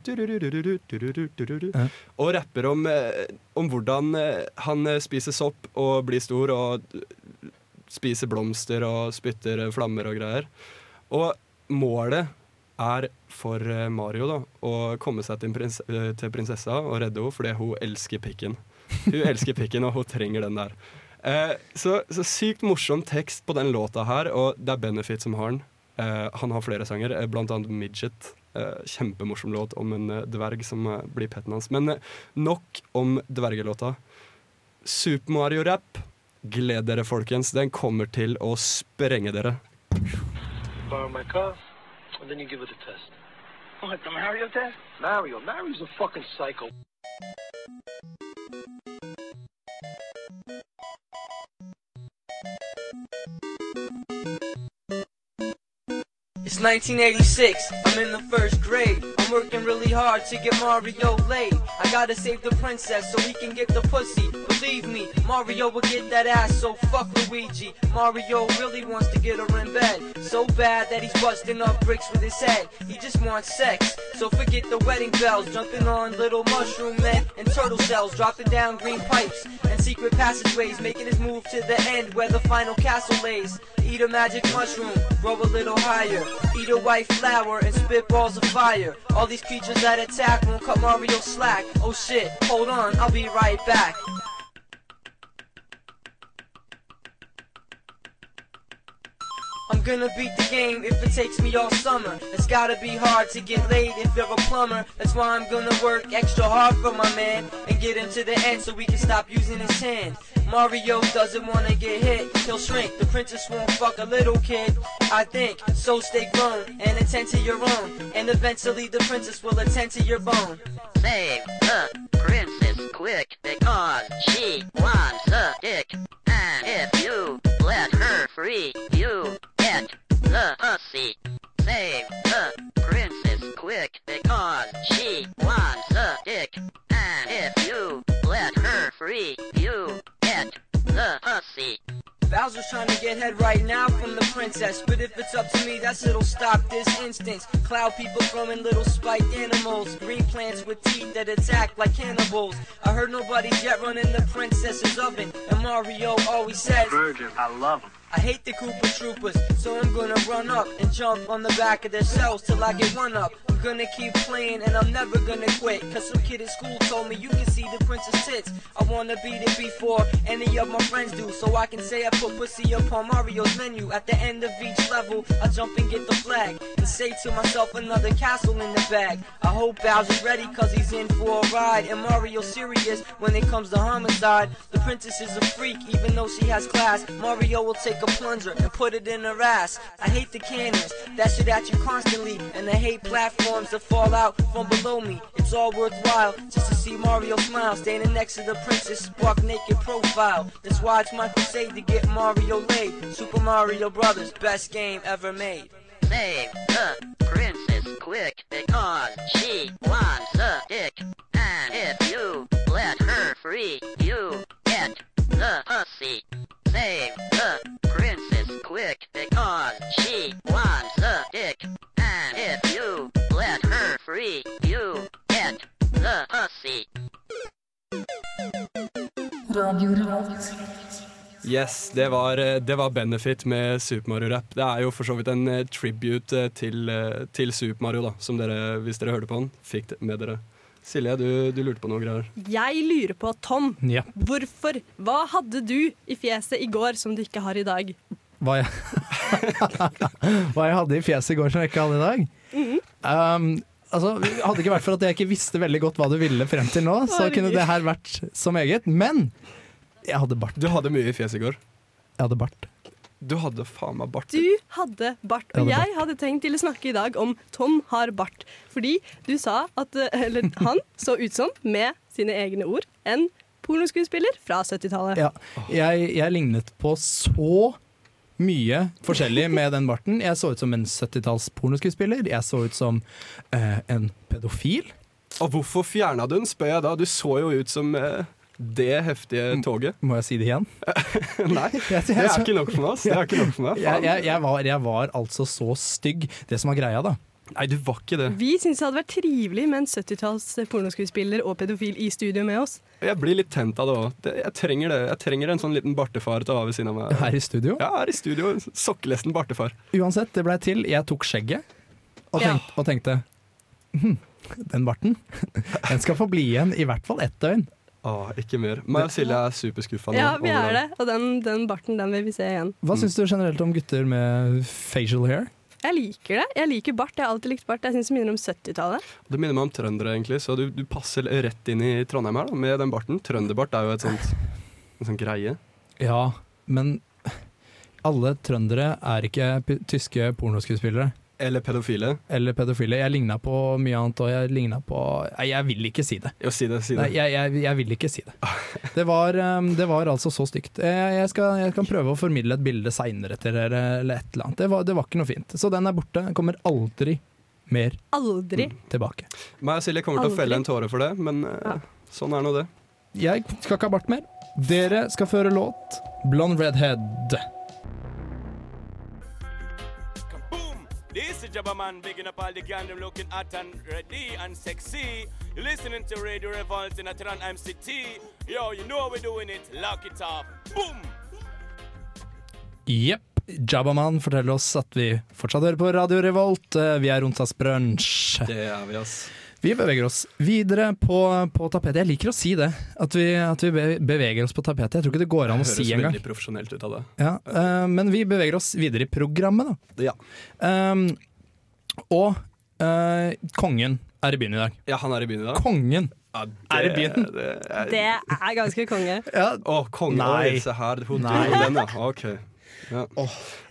og rapper om, eh, om hvordan eh, han eh, spiser sopp og blir stor og spiser blomster og spytter eh, flammer og greier. Og målet er for eh, Mario da, å komme seg til, prins til prinsessa og redde henne fordi hun elsker pikken. Hun elsker pikken, og hun trenger den der. Eh, så, så sykt morsom tekst på den låta her, og det er Benefit som har den. Eh, han har flere sanger, eh, blant annet Midget. Eh, kjempemorsom låt om en eh, dverg som eh, blir petten hans. Men eh, nok om dvergelåta. Super Mario-rapp, gled dere, folkens. Den kommer til å sprenge dere. borrow my car, and then you give it a test. What, the Mario test? Mario. Mario's a fucking psycho. Thank you. It's 1986, I'm in the first grade. I'm working really hard to get Mario laid. I gotta save the princess so he can get the pussy. Believe me, Mario will get that ass, so fuck Luigi. Mario really wants to get her in bed. So bad that he's busting up bricks with his head. He just wants sex, so forget the wedding bells. Jumping on little mushroom men and turtle shells, dropping down green pipes and secret passageways, making his move to the end where the final castle lays. Eat a magic mushroom, grow a little higher. Eat a white flower and spit balls of fire. All these creatures that attack won't cut Mario slack. Oh shit, hold on, I'll be right back. I'm gonna beat the game if it takes me all summer. It's gotta be hard to get laid if you're a plumber. That's why I'm gonna work extra hard for my man and get him to the end so we can stop using his hand. Mario doesn't wanna get hit, he'll shrink. The princess won't fuck a little kid, I think. So stay grown and attend to your own. And eventually the princess will attend to your bone. Save the princess quick because she wants a dick. And if you let her free, you get the pussy. Save the princess quick because she wants a dick. And if you let her free, Bowser's trying to get head right now from the princess. But if it's up to me, that's it'll stop this instance. Cloud people throwing little spiked animals. Green plants with teeth that attack like cannibals. I heard nobody's yet running the princess's oven. And Mario always says, Virgin, I love him. I hate the Koopa Troopers, so I'm gonna run up and jump on the back of their shells till I get one up. I'm gonna keep playing and I'm never gonna quit. Cause some kid at school told me you can see the princess tits. I wanna beat it before any of my friends do. So I can say I put pussy upon Mario's menu. At the end of each level, I jump and get the flag. And say to myself another castle in the bag. I hope Bowser's ready cause he's in for a ride. And Mario's serious when it comes to homicide. The princess is a freak even though she has class. Mario will take a plunger and put it in her ass. I hate the cannons that shoot at you constantly. And I hate platforms that fall out from below me. It's all worthwhile just to see Mario smile. Standing next to the princess, spark naked profile. That's why it's my crusade to get Mario laid. Super Mario Brothers, best game ever made. Save the princess quick because she wants a dick. And det var, eh, det var Benefit med Super Mario Rap. Det er jo for så vidt en eh, tribute eh, til, til Super Mario, da, som dere, hvis dere hørte på den, fikk det med dere. Silje, du, du lurte på noe greier. Jeg lurer på, Tom, Ja. hvorfor? Hva hadde du i fjeset i går som du ikke har i dag? Hva jeg, hva jeg hadde i fjeset i går som jeg ikke hadde i dag? Um, altså, hadde det ikke vært for at jeg ikke visste veldig godt hva du ville frem til nå, så kunne det her vært så meget. Men jeg hadde bart. Du hadde mye i fjeset i går. Jeg hadde bart. Du hadde faen meg bart. Du hadde bart, Jeg og hadde jeg hadde tenkt til å snakke i dag om Tom har bart. Fordi du sa at eh, Eller han så ut som, med sine egne ord, en pornoskuespiller fra 70-tallet. Ja, jeg, jeg lignet på så mye forskjellig med den barten. Jeg så ut som en 70-talls pornoskuespiller. Jeg så ut som eh, en pedofil. Og hvorfor fjerna du den, spør jeg da. Du så jo ut som eh, det heftige toget. Må jeg si det igjen? Nei, det er ikke nok for meg. Det er ikke nok for meg. Jeg, jeg, jeg, var, jeg var altså så stygg. Det som var greia, da. Nei, du var ikke det. Vi syntes det hadde vært trivelig med en 70-talls pornoskuespiller og pedofil i studio med oss. Jeg blir litt tent av det òg. Jeg trenger det. Jeg trenger en sånn liten bartefar til å ha ved siden av meg. Her i studio. Ja, her i studio. Sokkelesten bartefar. Uansett, det blei til. Jeg tok skjegget og, tenk, og tenkte hm, den barten, den skal få bli igjen i hvert fall ett døgn. Åh, ikke mer. Meg og Silje er superskuffa nå. Ja, vi er det. Og den, den barten den vil vi se igjen. Hva syns du generelt om gutter med facial hair? Jeg liker det. Jeg liker bart. Jeg har alltid likt bart. Jeg syns det minner om 70-tallet. Det minner meg om trøndere, egentlig, så du, du passer rett inn i Trondheim her da, med den barten. Trønderbart er jo et sånt, en sånn greie. Ja, men alle trøndere er ikke p tyske pornoskuespillere. Eller pedofile. Eller pedofile. Jeg ligna på mye annet, og jeg ligna på Nei, jeg vil ikke si det. Jo, si det, si det. Nei, jeg, jeg, jeg vil ikke si det. Det var, um, det var altså så stygt. Jeg, jeg, skal, jeg kan prøve å formidle et bilde seinere til dere, eller et eller annet. Det var, det var ikke noe fint. Så den er borte. Den kommer aldri mer Aldri. tilbake. Meg og Silje kommer til å felle en tåre for det, men ja. sånn er nå det. Jeg skal ikke ha bart mer. Dere skal føre låt Blond Redhead. This is Jabba Man bigging up all the gang them looking hot and ready and sexy. You're listening to Radio Revolt in Atran MCT. Yo, you know how we're doing it. Lock it off. Boom! Jepp. Jabbaman forteller oss at vi fortsatt hører på Radio Revolt. Eh, Vi er onsdagsbrunsj. Det er vi, ass. Vi beveger oss videre på, på tapetet. Jeg liker å si det, at vi, at vi beveger oss på tapetet. Jeg tror ikke det går an å Høres si engang. veldig profesjonelt ut av det. Ja, uh, men vi beveger oss videre i programmet, da. Ja. Um, og uh, kongen er i byen i dag. Ja, han er i byen i dag. Kongen Ja, er i byen. Det er, Det er ganske konge. Ja, Å, konge. Nei. Oi, se her. Hun Nei. dro den, ja. Ok. Ja.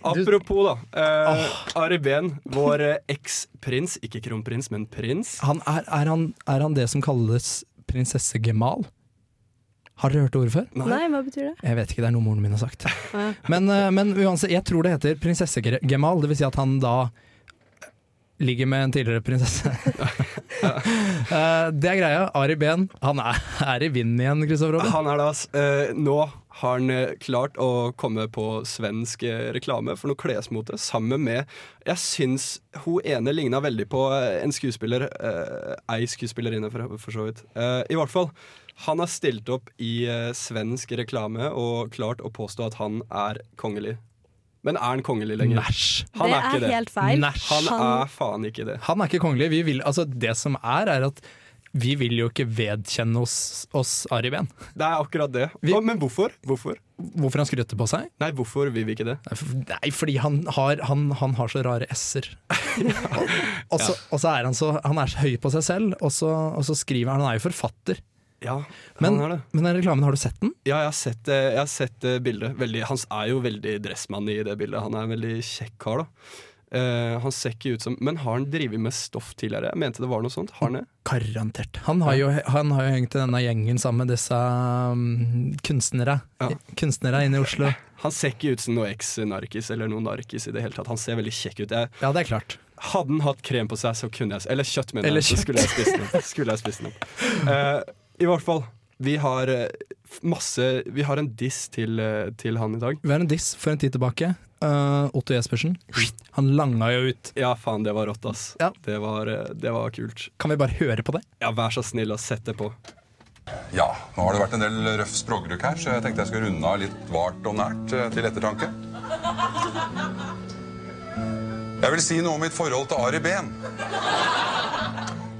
Apropos, da. Eh, Ari Behn, vår eh, eks-prins, ikke kronprins, men prins. han er, er, han, er han det som kalles prinsesse Gemal? Har dere hørt ordet før? Nei, hva betyr det? Jeg vet ikke, det er noe moren min har sagt. Ja. Men, eh, men uansett, jeg tror det heter prinsesse Gemal, det vil si at han da ligger med en tidligere prinsesse. Eh, det er greia. Ari Behn, han er, er i vinden igjen, Kristoffer Robin. Han er da, ass, eh, nå har han eh, klart å komme på svensk eh, reklame for noe klesmote sammen med Jeg syns hun ene ligna veldig på eh, en skuespiller. Eh, ei skuespillerinne, for, for så vidt. Eh, I hvert fall. Han har stilt opp i eh, svensk reklame og klart å påstå at han er kongelig. Men er han kongelig lenger? Næsj. Han Det er ikke er det. helt feil. Næsj. Han Han- er faen ikke det. Han er ikke kongelig. Vi vil, altså, det som er, er at vi vil jo ikke vedkjenne oss, oss Ari ben. Det er akkurat det. Vi- men hvorfor? Hvorfor? Hvorfor han skryter på seg? Nei, hvorfor vil vi ikke det? Nei, fordi han har, han, han har så rare s-er. og, så, og så er han så Han er så høy på seg selv, og så, og så skriver han Han er jo forfatter. Ja, Men, er det. men den reklamen, har du sett den? Ja, jeg har sett, eh, jeg har sett eh, bildet. Veldig, han er jo veldig dressmann i det bildet. Han er en veldig kjekk kar, da. Eh, han ser ikke ut som Men har han drevet med stoff tidligere? Jeg mente det var noe sånt. Har han det? Garantert. Han har jo, han har jo hengt i denne gjengen sammen med disse um, kunstnere. Ja. Kunstnere inne i Oslo. Han ser ikke ut som noe eks-narkis eller noe narkis i det hele tatt. Han ser veldig kjekk ut. Jeg, Ja, det er klart. hadde han hatt krem på seg, så kunne jeg Eller kjøtt, mener jeg. Så skulle jeg spist den. Skulle jeg spist den. Eh, I hvert fall. Vi har eh, masse Vi har en diss til, til han i dag. Vi har en diss for en tid tilbake. Uh, Otto Jespersen. Han langa jo ut. Ja, faen, det var rått, ass. Ja. Det, var, eh, det var kult. Kan vi bare høre på det? Ja, vær så snill og sett det på. Ja, nå har det vært en del røff språkbruk her, så jeg tenkte jeg skulle runde av litt vart og nært eh, til ettertanke. Jeg vil si noe om mitt forhold til Ari Behn.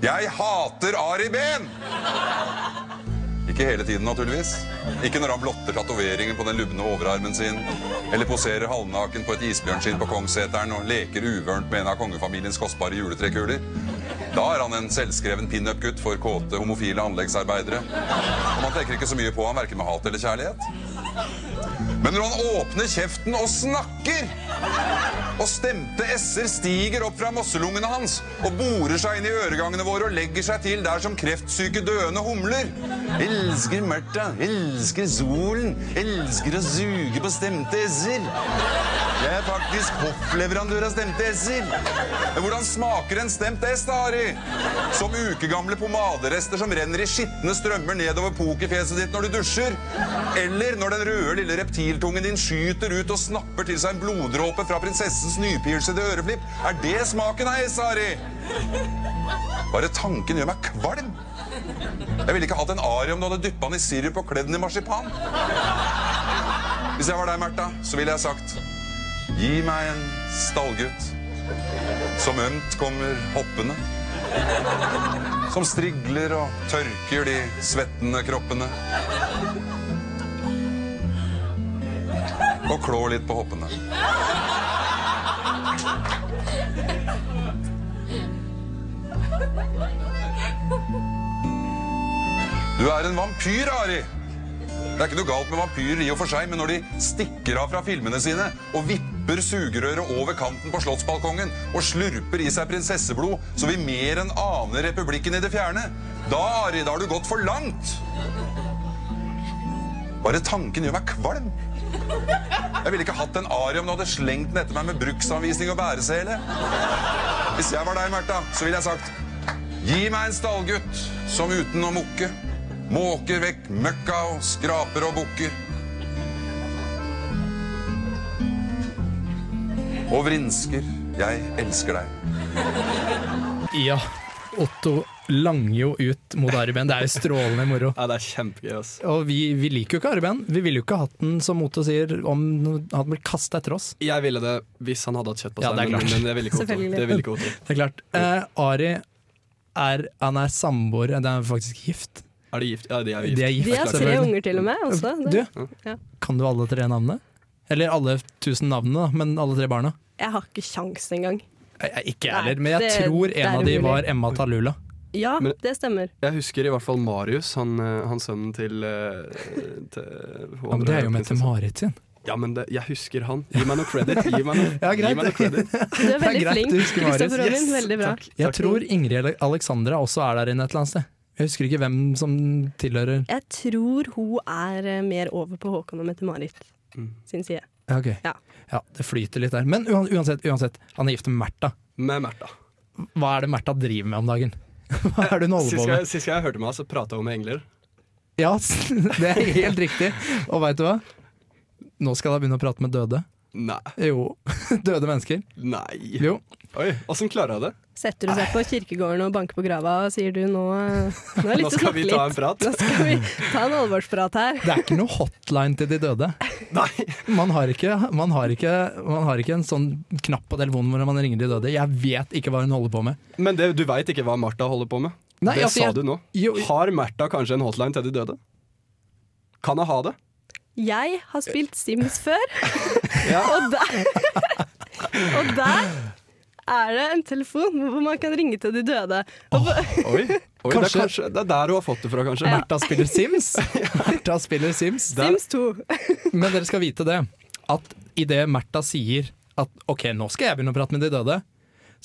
Jeg hater Ari Behn! Ikke hele tiden, naturligvis. Ikke når han blotter tatoveringen på den lubne overarmen sin, eller poserer halvnaken på et isbjørnskinn på Kongsseteren og leker uvørent med en av kongefamiliens kostbare juletrekuler. Da er han en selvskreven pinup-gutt for kåte homofile anleggsarbeidere. Og man tenker ikke så mye på han, verken med hat eller kjærlighet. Men når han åpner kjeften og snakker, og stemte s-er stiger opp fra mosselungene hans og borer seg inn i øregangene våre og legger seg til der som kreftsyke døende humler. Elsker Märtha, elsker solen, elsker å suge på stemte s-er. Jeg er faktisk hoffleverandør av stemte s-er. Hvordan smaker en stemt s, da, Ari? Som ukegamle pomaderester som renner i skitne strømmer nedover pokerfjeset ditt når du dusjer? Eller når den røde lille reptiltungen din skyter ut og snapper til seg en bloddråpe fra prinsessens nypirsede øreflipp? Er det smaken av s, Ari? Bare tanken gjør meg kvalm. Jeg ville ikke hatt en Ari om du hadde dyppa den i sirup og kledd den i marsipan. Hvis jeg var deg, Märtha, så ville jeg sagt Gi meg en stallgutt som ømt kommer hoppende. Som strigler og tørker de svettende kroppene. Og klår litt på hoppene. Du er en vampyr, Ari. Det er ikke noe galt med vampyrer i og for seg, men når de stikker av fra filmene sine og vipper sugerøret over kanten på slottsbalkongen og slurper i seg prinsesseblod så vi mer enn aner republikken i det fjerne. Da, Ari, da har du gått for langt. Bare tanken gjør meg kvalm. Jeg ville ikke hatt en Ari om du hadde slengt den etter meg med bruksanvisning og bæresele. Hvis jeg var deg, Märtha, så ville jeg sagt Gi meg en stallgutt som uten å mukke måker vekk møkka og skraper og bukker. Og vrinsker. Jeg elsker deg. Ja, Otto langer jo ut mot Ari Behn. Det er jo strålende moro. Ja, det er kjempegøy, ass. Og vi, vi liker jo ikke Ari Behn. Vi ville jo ikke hatt den, som Otto sier, om han ble kasta etter oss. Jeg ville det hvis han hadde hatt kjøtt på Ja, seg, det er men, klart. men det ville ikke Otto. Det ville ikke Otto. Det er klart. Eh, Ari er, han er samboer, det er faktisk gift. Er de gift? Ja, de er gift. De er gift, De har tre unger til og med også. Du, Ja. kan du alle tre navnene? Eller alle tusen navnene, men alle tre barna? Jeg har ikke sjans engang. Jeg, jeg, ikke jeg heller, men jeg det- tror en av de var Emma Talula. Ja, Men- det stemmer. Jeg husker i hvert fall Marius, han, eh, han sønnen til, eh, til Ja, men det er jo med Mette-Marit sin. Ja, men det, jeg husker han. Gi meg noe credit. Gi meg noe, Ja, greit. Gi meg noe credit. Du er veldig er flink. Kristoffer Robin. Yes, Veldig bra. takk. Jeg tror Ingrid Alexandra også er der inne et eller annet sted. Jeg husker ikke hvem som tilhører Jeg tror hun er eh, mer over på Håkon og Mette-Marit Mm. sin side. Ja, ok. Ja. Ja, det flyter litt der. Men uansett, uansett han er gift med Märtha. Med Märtha. Hva er det Märtha driver med om dagen? Hva er det hun holder på med? sist jeg hørte meg, så prata hun med engler. Ja, det er helt riktig. Og veit du hva? Nå skal jeg begynne å prate med døde. Nei. Jo. Døde mennesker. Nei. Jo. Oi, åssen klarer jeg det? Setter du seg på kirkegården og banker på grava og sier du nå Nå er det Nå skal vi ta en prat. Nå skal vi ta en alvorsprat her. Det er ikke noe hotline til de døde. Man har ikke, man har ikke, man har ikke en sånn knapp på telefonen hvor man ringer de døde. Jeg vet ikke hva hun holder på med. Men det, du veit ikke hva Martha holder på med? Nei, det altså, sa jeg- du nå. Jo, Har Märtha kanskje en hotline til de døde? Kan jeg ha det? Jeg har spilt Sims før, Ja. og der Og der er det en telefon hvor man kan ringe til de døde. Oh, Oi, Oi det, er Kanskje- kanskje, det er der du har fått det fra, kanskje? Märtha spiller Sims. Märtha spiller Sims. Sims 2. Men dere skal vite det, at idet Märtha sier at ok, nå skal jeg begynne å prate med de døde,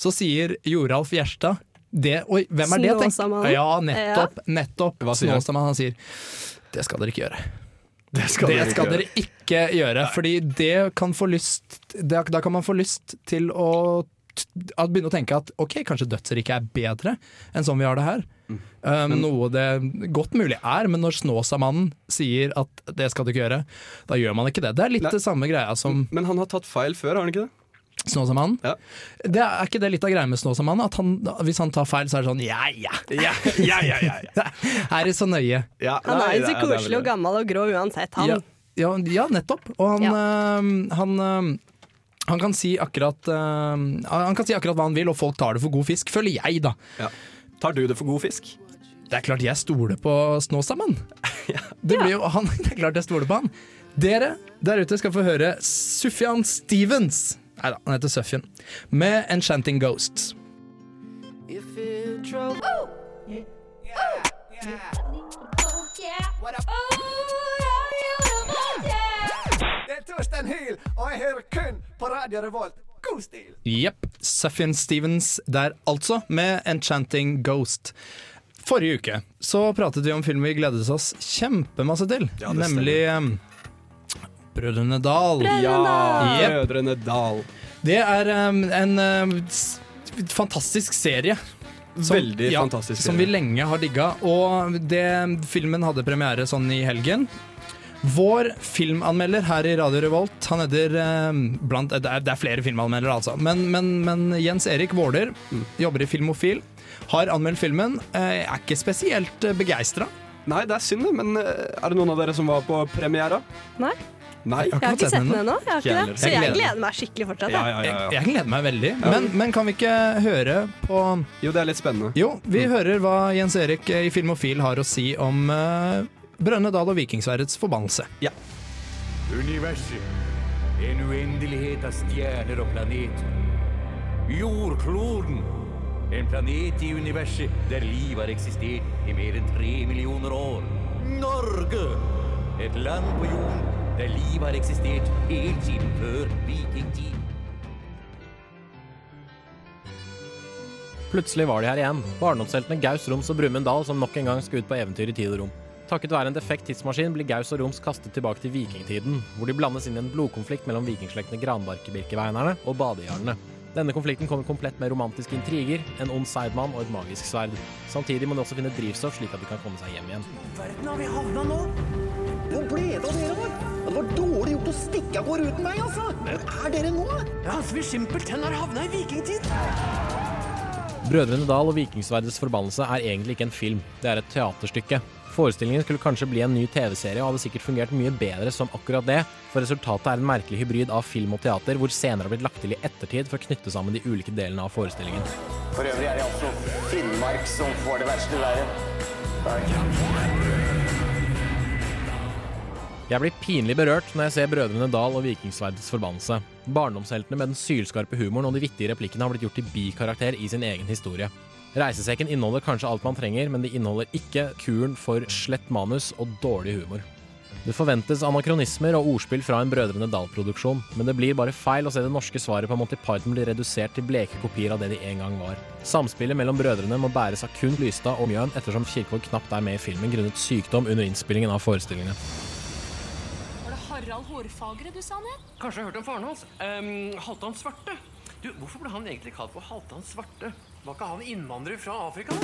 så sier Joralf Gjerstad det, Oi, hvem er det? tenk- Snåsamannen. Ja, nettopp. nettopp Hva sier? Snåsamannen. Han sier det skal dere ikke gjøre. Det skal, det skal dere ikke gjøre, fordi det kan få lyst det, Da kan man få lyst til å begynne å tenke at ok, kanskje dødsriket er bedre enn sånn vi har det her. Mm. Um, noe det godt mulig er, men når Snåsamannen sier at det skal du ikke gjøre, da gjør man ikke det. Det er litt Nei. det samme greia som Men han har tatt feil før, har han ikke det? Snåsamannen. Ja. Det er ikke det litt av greia med Snåsamannen? At han, hvis han tar feil, så er det sånn ja ja. Ja, ja, ja, ja, ja. Er det så nøye? Ja, Han er jo så det det koselig og gammel og grå uansett, han. Ja, ja, ja nettopp. Og han, Ja. øhm, han, øh, han, kan si akkurat, uh, han kan si akkurat hva han vil, og folk tar det for god fisk, føler jeg, da. Ja. Tar du det for god fisk? Det er klart jeg stoler på Snåsamann. Det, blir jo, han, det er klart jeg stoler på han. Dere der ute skal få høre Sufjan Stevens. Nei da, han heter Suffien. Med 'Enchanting Ghosts'. Det er Torstein Hyl, og jeg hører kun på Radio Revolt. God stil! Jepp. Sufjan Stevens der altså, med 'Enchanting Ghost'. Forrige uke så pratet vi om film vi gledet oss kjempemasse til, Ja, nemlig um, Brødrene Dal. Ja, Jepp. Brødrene Dal. Det er um, en um, fantastisk serie. Veldig fantastisk serie. Som vi lenge har digga. Og det, filmen hadde premiere sånn i helgen. Vår filmanmelder her i Radio Revolt, han heter um, blant, det, er, det er flere filmanmeldere, altså. Men, men, men Jens Erik Våler Mm. jobber i Filmofil. Har anmeldt filmen. eh, Er ikke spesielt begeistra. Nei, det er synd, men eh, er det noen av dere som var på premiera? Nei. Nei. Jeg har jeg har Ikke sett den ennå. Så Jeg jeg gleder meg skikkelig fortsatt. Ja, jeg. ja, ja, Jeg, jeg gleder meg veldig. Ja. Men, men kan vi ikke høre på Jo, det er litt spennende. Jo, vi hører hva Jens Erik eh, i Filmofil har å si om uh, Brønnøydal og Vikingsverdets forbannelse. Ja. Universet. En uendelighet av stjerner og planeter. Jordkloden. En planet i universet der liv har eksistert i mer enn tre millioner år. Norge. Et land på jorden der liv har eksistert helt siden før vikingtid. Plutselig var de her igjen. Barndomsheltene Gaus, Roms og Brumund Dal som nok en gang skal ut på eventyr i tid og rom. Takket være en defekt tidsmaskin blir Gaus og Roms kastet tilbake til vikingtiden, hvor de blandes inn i en blodkonflikt mellom vikingslektene Granbarkebirkeveinerne og badejarlene. Denne konflikten kommer komplett med romantiske intriger, en ond seidmann og et magisk sverd. Samtidig må de også finne drivstoff slik at de kan komme seg hjem igjen. Verden har vi havna nå? Hvor ble det av dere, da? Det var dårlig gjort å stikke av gårde uten meg, altså! Hvor er dere nå? Ja, altså, vi simpelthen har havna i vikingtid! Brødrene Dal og Vikingsverdets forbannelse er egentlig ikke en film, det er et teaterstykke. Forestillingen skulle kanskje bli en ny TV-serie og hadde sikkert fungert mye bedre som akkurat det, for resultatet er en merkelig hybrid av film og teater, hvor scener har blitt lagt til i ettertid for å knytte sammen de ulike delene av forestillingen. For øvrig er det altså Finnmark som får det verste været. Jeg blir pinlig berørt når jeg ser Brødrene Dal og Vikingsverdets forbannelse. Barndomsheltene med den sylskarpe humoren og de vittige replikkene har blitt gjort til bikarakter i sin egen historie. Reisesekken inneholder kanskje alt man trenger, men det inneholder ikke kuren for slett manus og dårlig humor. Det forventes anakronismer og ordspill fra en Brødrene Dal-produksjon, men det blir bare feil å se det norske svaret på Monty Python bli redusert til bleke kopier av det de en gang var. Samspillet mellom brødrene må bæres av kun Lystad og Mjøen, ettersom Kirkvaag knapt er med i filmen grunnet sykdom under innspillingen av forestillingene. Harald Hårfagre du sa ned? Kanskje jeg har hørt om faren hans. Um, Halvdan Svarte. Du, Hvorfor ble han egentlig kalt for Halvdan Svarte? Var ikke han innvandrer fra Afrika?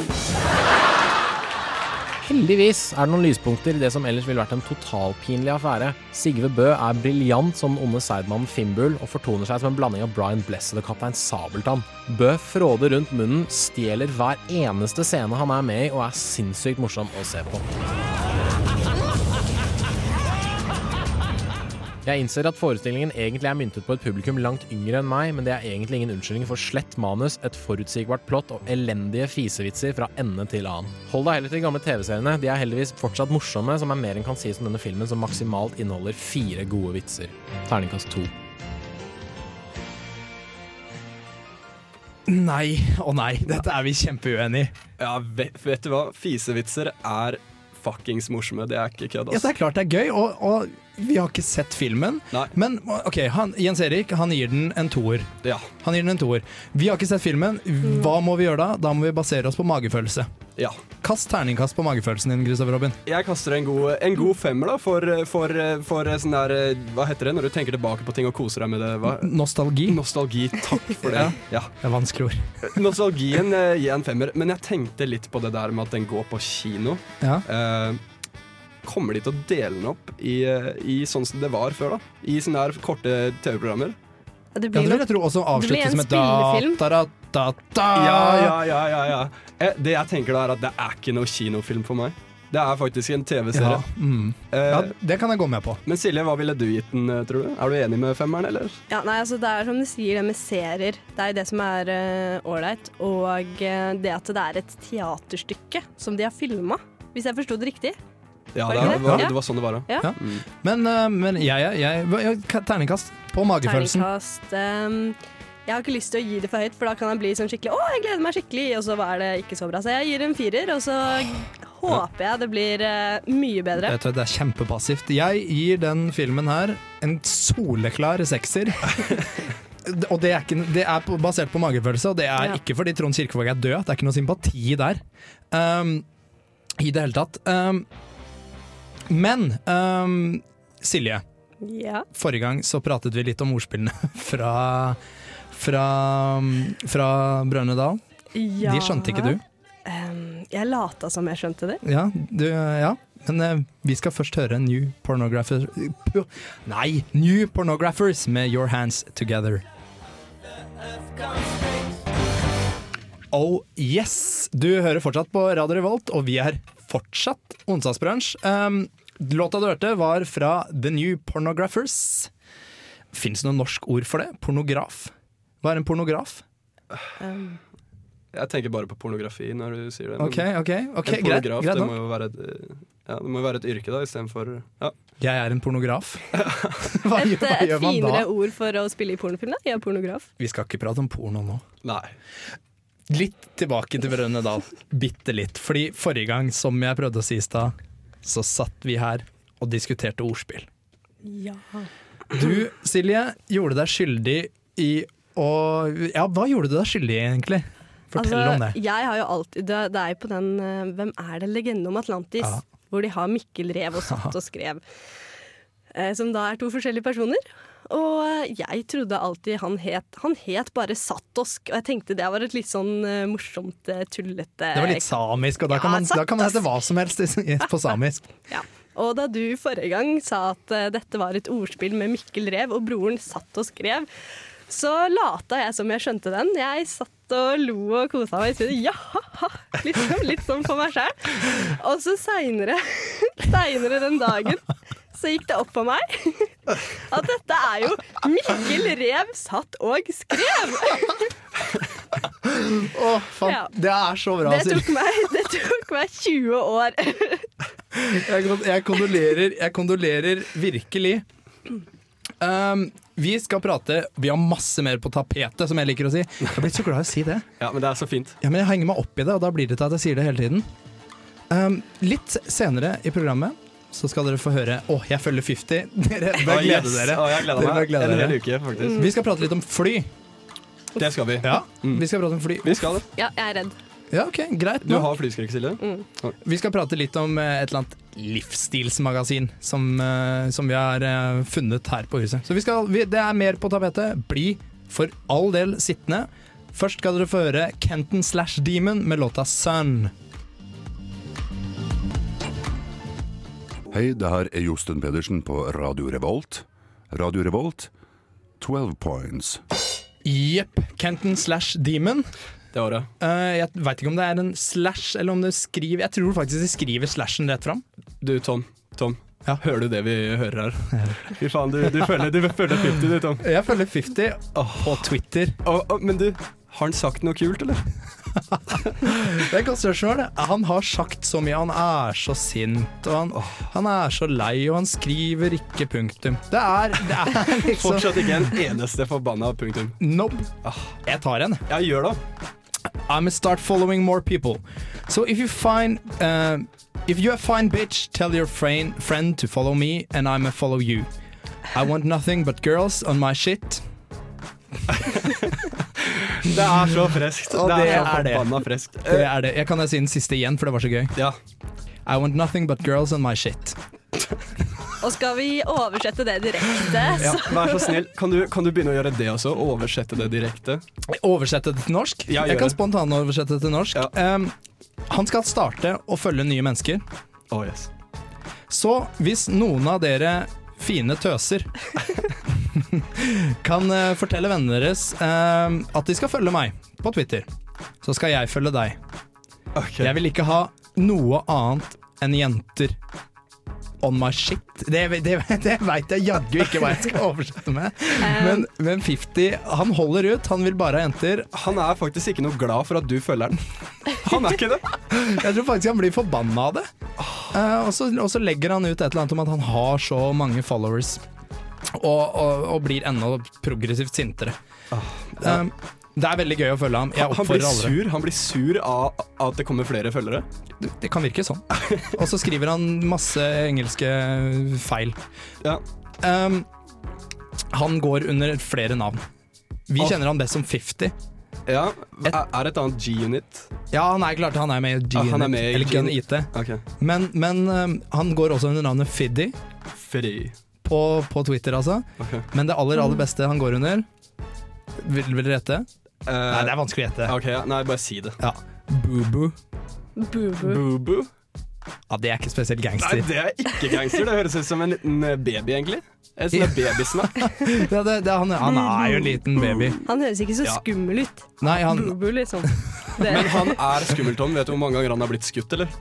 Heldigvis er det noen lyspunkter i det som ellers ville vært en totalpinlig affære. Sigve Bø er briljant som den onde seidmannen Fimbul og fortoner seg som en blanding av Brian Blessed og kaptein Sabeltann. Bø fråder rundt munnen, stjeler hver eneste scene han er med i, og er sinnssykt morsom å se på. Jeg innser at forestillingen egentlig er myntet på et publikum langt yngre enn meg, men det er egentlig ingen unnskyldning for slett manus, et forutsigbart plott og elendige fisevitser fra ende til annen. Hold deg heller til de gamle TV-seriene, de er heldigvis fortsatt morsomme, som er mer enn kan sies om denne filmen som maksimalt inneholder fire gode vitser. Terningkast to. Nei og nei, dette er vi kjempeuenig i. Ja, vet, vet du hva? Fisevitser er fuckings morsomme. Det er ikke kødd. Altså. Ja, det er klart det er gøy, og, og vi har ikke sett filmen. Men ok, han, Jens Erik han gir den en toer. Ja. Han gir den en toer. Vi har ikke sett filmen. Hva må vi gjøre da? Da må vi basere oss på magefølelse. Ja. Kast terningkast på magefølelsen din, Kristoffer Robin. Jeg kaster en god, en god femmer da, for, for, for sånn der Hva heter det når du tenker tilbake på ting og koser deg med det? Hva? Nostalgi. Nostalgi, takk for det. ja. Det er vanskelige ord. Nostalgien eh, gir en femmer, men jeg tenkte litt på det der med at den går på kino. Ja. Eh, kommer de til å dele den opp i, eh, i sånn som det var før, da? I sånne her korte TV-programmer? Det Ja, det vil også det blir en som et da, spillefilm. da, da, da, da. Ja, ja, ja, ja, ja. Eh, Det jeg tenker da er at det er ikke noe kinofilm for meg. Det er faktisk en TV-serie. Ja, mm. Eh, ja, det kan jeg gå med på. Men Silje, hva ville du gitt den, tror du? Er du enig med femmeren, eller? Ja, nei, altså Det er som du sier, det med serier. Det er jo det som er ålreit. og eh, det at det er et teaterstykke som de har filma, hvis jeg forsto det riktig. Ja, det, det var, det? var sånn det var, Ja. Ja. Men, eh, men jeg, jeg, jeg, jeg Terningkast på magefølelsen. Terningkast um, Jeg har ikke lyst til å gi det for høyt, for da kan jeg bli sånn skikkelig Å, jeg gleder meg skikkelig, og så er det ikke så bra. Så jeg gir en firer, og så håper jeg det blir uh, mye bedre. Vet tror det er kjempepassivt. Jeg gir den filmen her en soleklar sekser. og det er, ikke, det er basert på magefølelse, og det er Ja. ikke fordi Trond Kirkevåg er død. Det er ikke noe sympati der. Um, I det hele tatt. Um, men um, Silje, Ja. forrige gang så pratet vi litt om ordspillene fra, fra, fra Brønnøy Dal. Ja. De skjønte ikke du. Um, jeg lata som jeg skjønte det. Ja, du, ja. Men uh, vi skal først høre New Pornographers Nei! New Pornographers med Your Hands Together. Oh yes! Du hører fortsatt på Radio Revolt, og vi er fortsatt onsdagsbransj. Um, låta du hørte, var fra The New Pornographers. Fins det noe norsk ord for det? Pornograf? Hva er en pornograf? Um. Jeg tenker bare på pornografi når du sier det. men Ok, ok, ok, en greit, pornograf, greit det må jo være et, ja, det må jo være et yrke da, istedenfor ja. Jeg er en pornograf. hva, et, gjør- hva et gjør man finere da? ord for å spille i pornofilm, da. Jeg er pornograf. Vi skal ikke prate om porno nå. Nei. Litt tilbake til Brønnøy Dal. Bitte litt. Fordi forrige gang, som jeg prøvde å si i stad, så satt vi her og diskuterte ordspill. Ja. Du, Silje, gjorde deg skyldig i å Ja, hva gjorde du deg skyldig i, egentlig? Fortell altså, om det. Jeg har jo alltid Det, det er jo på den eh, Hvem er det? Legenden om Atlantis. Ja. Hvor de har Mikkel Rev og Satt og Skrev. eh, Som da er to forskjellige personer. Og eh, jeg trodde alltid han het Han het bare Satosk, og jeg tenkte det var et litt sånn eh, morsomt, eh, tullete Det var litt samisk, og da Ja, kan man, da kan man hete hva som helst på samisk. Ja. Og da du forrige gang sa at dette var et ordspill med Mikkel Rev, og broren satt og skrev, så lata jeg som jeg skjønte den. Jeg satt og lo og kosa meg. i studio. ja, ha, ha, liksom, litt sånn for meg sjøl. Og så seinere den dagen så gikk det opp for meg at dette er jo Mikkel Rev satt og skrev! Å, faen, Ja. Det er så bra, Det tok meg, det tok meg 20 år. Jeg, jeg, kondolerer, jeg kondolerer virkelig. Um, vi skal prate Vi har masse mer på tapetet, som jeg liker å si. Jeg har blitt så glad i å si det. Ja, men det er så fint. Ja, men Jeg henger meg opp i det, og da blir det til at jeg sier det hele tiden. Um, litt senere i programmet så skal dere få høre Å, jeg følger 50. Dere bør glede yes. dere. Oh, jeg gleder meg. glede En hel uke, faktisk. Vi skal prate litt om fly. Det skal vi. Ja, vi skal prate om fly. Vi skal det. Ja, jeg er redd. Ja, ok, greit. Du har flyskrekk, Silje? Mm. Vi skal prate litt om eh, et eller annet livsstilsmagasin som, eh, som vi har eh, funnet her på huset. Så vi skal, vi, det er mer på tapetet. Bli for all del sittende. Først skal dere få høre Kenton slash Demon med låta Sun. Hei, det her er Josten Pedersen på Radio Revolt. Radio Revolt, 12 points. Jepp. Kenton slash Demon. Det var det. Uh, jeg veit ikke om det er en slash, eller om det skriver Jeg tror faktisk de skriver slashen rett fram. Du, Tom. Tom. Hører du det vi hører her? Fy faen, du, du, følger, du følger 50 du, Tom. Jeg følger 50 på Twitter. men du, har han sagt noe kult, eller? Det er et sjøl. Han har sagt så mye. Han er så sint, og han, han er så lei, og han skriver ikke punktum. Det er, det er liksom Fortsatt ikke en eneste forbanna punktum. Nope. Jeg tar en. Ja, gjør det. I'm start following more people. So if you find uh, if you're a fine bitch, tell your friend friend to follow me, and I'm a follow you. I want nothing but girls on my shit. Det er så freskt. Og det, det er så er det. forbanna freskt. Det er det. Jeg kan jeg si den siste igjen, for det var så gøy. Ja. I want nothing but girls and my shit. Og skal vi oversette det direkte, Ja, vær så snill, kan du, kan du begynne å gjøre det også? Oversette det direkte? Oversette det til norsk? Ja, jeg gjør kan spontanoversette det til norsk. Um, han skal starte å følge nye mennesker. Oh, yes. Så hvis noen av dere fine tøser kan uh, fortelle vennene deres uh, at de skal følge meg på Twitter, så skal jeg følge deg. Jeg vil ikke ha noe annet enn jenter on my shit. Det, det, det veit jeg jaggu ikke hva jeg skal oversette med. Men, men 50, han holder ut. Han vil bare ha jenter. Han er faktisk ikke noe glad for at du følger den. Han er ikke det. Jeg tror faktisk han blir forbanna av det. Eh, og, så, og så legger han ut et eller annet om at han har så mange followers. Og, og, og blir enda progressivt sintere. ja. Um, det er veldig gøy å følge ham. Han blir sur, han blir sur av at det kommer flere følgere. Det, det kan virke sånn. Og så skriver han masse engelske feil. Um, han går under flere navn. Vi Åh. kjenner han best som 50. Ja, Er er det et annet G-unit? Ja, han er klart han er med i Ah, G-Unit, Ah, eller Gun. IT. Okay. Men, men um, han går også under navnet Fiddy. Fiddy. På, på Twitter, altså. Okay. Men det aller, aller beste han går under Vil, vil dere gjette? Nei, det er vanskelig å gjette. Okay, ja. Nei, bare si det. Ja. Boo-boo. Bubu. Bubu? Ja, det er ikke spesielt gangster. Nei, det er ikke gangster. Det høres ut som en liten eh, baby, egentlig. En sånn babysnakk. ja, det, det, han, han er jo en liten baby. Han høres ikke så skummel ut. Nei, han, Bubu, liksom. Men han er skummel, Tom. Vet du hvor mange ganger han har blitt skutt, eller?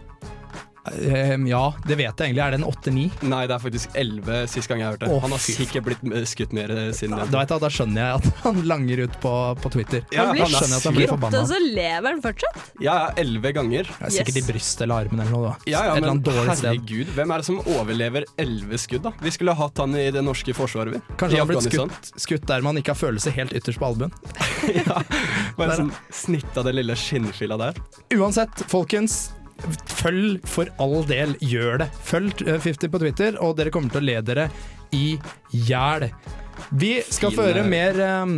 Eh, ja, det vet jeg egentlig. Er det en 8-9? Nei, det er faktisk elleve sist gang jeg hørte. Oh, han har sikkert blitt eh, skutt mer eh, siden Da, den. da skjønner jeg at han langer ut på, på Twitter. Ja, Han blir han at han blir skutt, forbanna. og så lever han fortsatt. Ja, ja, elleve ganger. Ja, sikkert Yes. i brystet eller armen eller noe. da. Ja, ja, men herregud, hvem er det som overlever elleve skudd, da? Vi skulle hatt han i det norske forsvaret, vi. Kanskje han har blitt skutt, skutt der man ikke har følelse helt ytterst på albuen. Bare Der, sånn snitt av det lille skinnfilla der. Uansett, folkens. Følg for all del, gjør det. Følg eh, 50 på Twitter, og dere kommer til å le dere i hjel. Vi skal Fin, føre eh, mer um,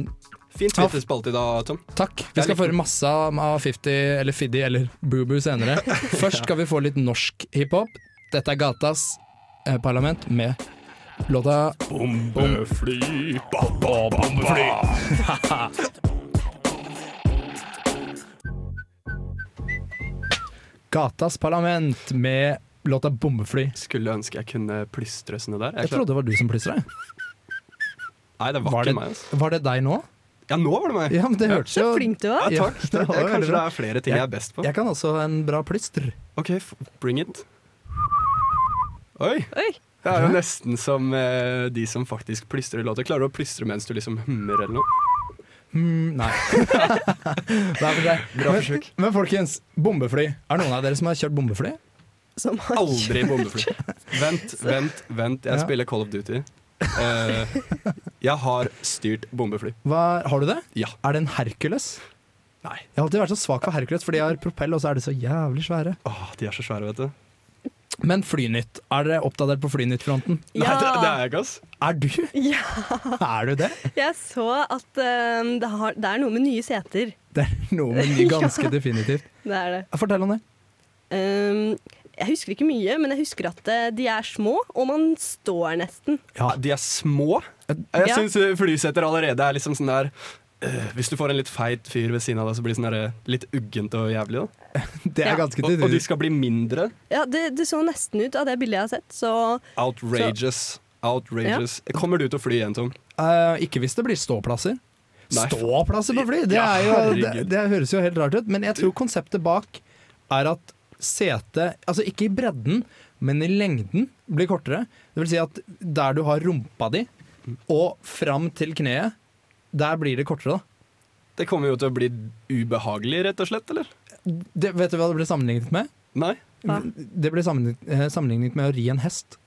Fin Twitter-spalte i dag, Tom. Takk. Vi skal føre masse av 50 eller Fiddy eller Boo-Boo senere. Først skal vi få litt norsk hiphop. Dette er Gatas eh, Parlament med låta Bombefly, bombefly. Gatas Parlament med låta Bombefly. Skulle ønske jeg kunne plystre sånne der. Jeg trodde det var du som plystra. Nei, det var, Var ikke det, meg. Altså. var det deg nå? Ja, nå var det meg. Ja, men det hørtes jo Så flink du var. Ja, takk. takk. det var kanskje det er flere ting jeg er best på. Jeg kan også en bra plystr. OK, f- bring it. Oi. Oi. Det er jo nesten som eh, de som faktisk plystrer låter. Klarer du å plystre mens du liksom hummer eller noe? Hmm, nei. nei men, men, folkens, bombefly. Er det noen av dere som har kjørt bombefly? Som har Aldri bombefly. Vent, vent, vent. Jeg Ja. spiller Call of Duty. Uh, jeg har styrt bombefly. Hva, har du det? Ja. Er det en Hercules? Nei. Jeg har alltid vært så svak for Hercules, for de har propell, og så er de så jævlig svære. Åh, de er så svære, vet du. Men Flynytt, er dere oppdatert på Flynytt-fronten? Nei, det, det er jeg ikke, ass. Er du? Ja. Er du det? Jeg så at eh, det, har, det er noe med nye seter. Det er noe med nye, ganske Ja. definitivt. Det er det. Fortell om det. Um, jeg husker ikke mye, men jeg husker at eh, de er små, og man står nesten. Ja, de er små. Jeg Ja. syns flyseter allerede er liksom sånn der Hvis du får en litt feit fyr ved siden av deg, så blir det sånn litt uggent og jævlig. Da. Det er Ja. ganske Og, og de skal bli mindre. Ja, det, det så nesten ut av det bildet jeg har sett, så Outrageous. Outrageous. Kommer du til å fly igjen, Tom? Uh, ikke hvis det blir ståplasser. Nei. Ståplasser på fly! Det, Ja, er jo, det, det høres jo helt rart ut, men jeg tror konseptet bak er at setet, altså ikke i bredden, men i lengden, blir kortere. Det vil si at der du har rumpa di, og fram til kneet, der blir det kortere, da. Det kommer jo til å bli ubehagelig, rett og slett, eller? Det, vet du hva det ble sammenlignet med? Nei. Hva? Det ble sammenlignet, eh, sammenlignet med å ri en hest.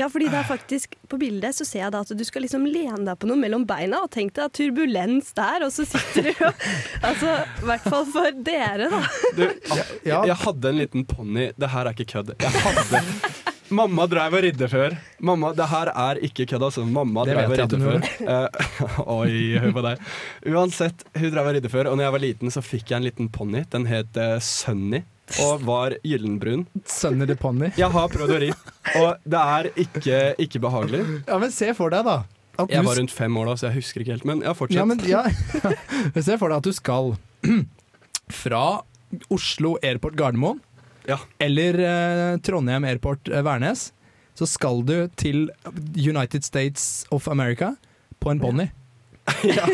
Ja, fordi det er faktisk På bildet så ser jeg da at du skal liksom lene deg på noe mellom beina, og tenk deg turbulens der, og så sitter du og Altså, i hvert fall for dere, da. Du, jeg, jeg hadde en liten ponni. Det her er ikke kødd. Jeg hadde Mamma dreiv og ridde før. Mamma, Det her er ikke kødd, altså. Mamma dreiv og ridde før. Eh, oi, hør på deg. Uansett, hun dreiv og ridde før, og når jeg var liten, så fikk jeg en liten ponni. Den het uh, Sunny og var gyllenbrun. Sunny the Pony. Jeg har prøvd å ri, og det er ikke, ikke behagelig. Ja, men se for deg, da. At Jeg var rundt fem år da, så jeg husker ikke helt. Men ja, fortsett. Ja, men ja. Se for deg at du skal fra Oslo Airport Gardermoen Ja. eller eh, Trondheim Airport eh, Værnes, så skal du til United States of America på en ponni. ja,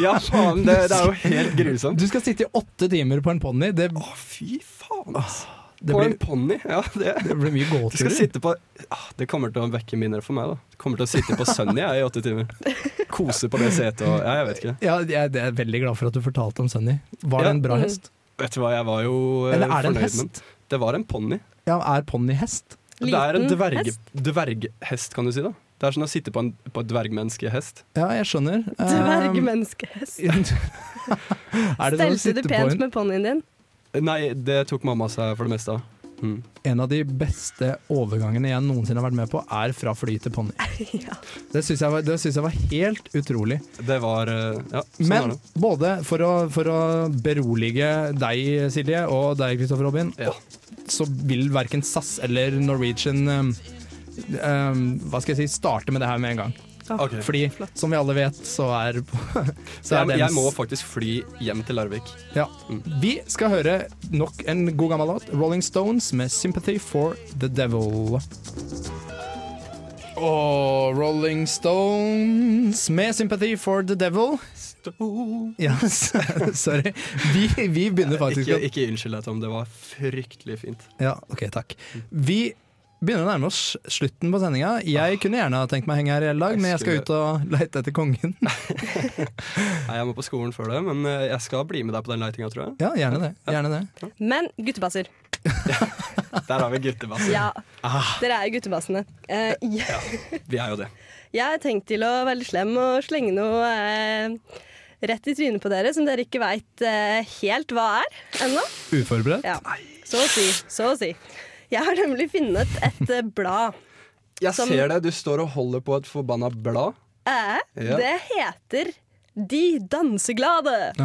ja, faen, det, det er jo helt grusomt. Du skal sitte i åtte timer på en ponni. Det, Å, fy faen, ass. det, på blir, en ponni? Ja, det, det blir mye du skal gåturer. sitte på ah, Det kommer til å vekke minner for meg. da Du kommer til å sitte på Sunny jeg, i åtte timer. Kose på det setet og Ja, jeg vet ikke. Ja, jeg jeg er veldig glad for at du fortalte om Sunny. Var det en bra Mm. hest? Vet du hva, jeg var jo eh, Eller er det en fornøyd med den. Det var en ponni. Ja, er ponni hest? Det er en dverge, dverghest, kan du si. da Det er som å sitte på, en, på et dvergmenneskehest. Ja, jeg skjønner. Um, Dvergmenneskehest. er det sånn Stelte du på pent en med ponnien din? Nei, det tok mamma seg for det meste av. Mm. En av de beste overgangene jeg noensinne har vært med på, er fra fly til ponni. Ja. Det syns jeg, synes jeg var helt utrolig. Det var eh, Ja, sånn var Men det. både for å, for å berolige deg, Silje, og deg, Kristoffer Robin, Ja. så vil verken SAS eller Norwegian um, um, hva skal jeg si, starte med det her med en gang. Ok. Fordi, som vi alle vet, så er, så er jeg, jeg må faktisk fly hjem til Larvik. ja. Vi skal høre nok en god gammel låt. Rolling Stones med 'Sympathy for the Devil'. Og Rolling Stones med 'Sympathy for the Devil'. Ja, sorry. Vi, vi begynner faktisk Ikke, ikke unnskyld deg, Tom. Det var fryktelig fint. Ja, ok, takk. Vi begynner å nærme oss slutten på sendinga. Jeg kunne gjerne ha tenkt meg å henge her i hele dag, men jeg skal ut og leite etter kongen. Nei, jeg må på skolen før det, men eh, jeg skal bli med deg på den leitinga, tror jeg. Ja, gjerne det. Gjerne det. Men guttebasser. Der har vi guttebasser. Ja, Ah, dere er jo guttebassene. Eh, ja. vi er jo det. Jeg har tenkt til å være litt slem og slenge noe eh, rett i trynet på dere som dere ikke veit eh, helt hva er ennå. Uforberedt. Ja. Så å si. Så å si. Jeg har nemlig funnet et eh, blad Jeg Som- ser det. Du står og holder på et forbanna blad. Eh, Ja. Det heter De danseglade.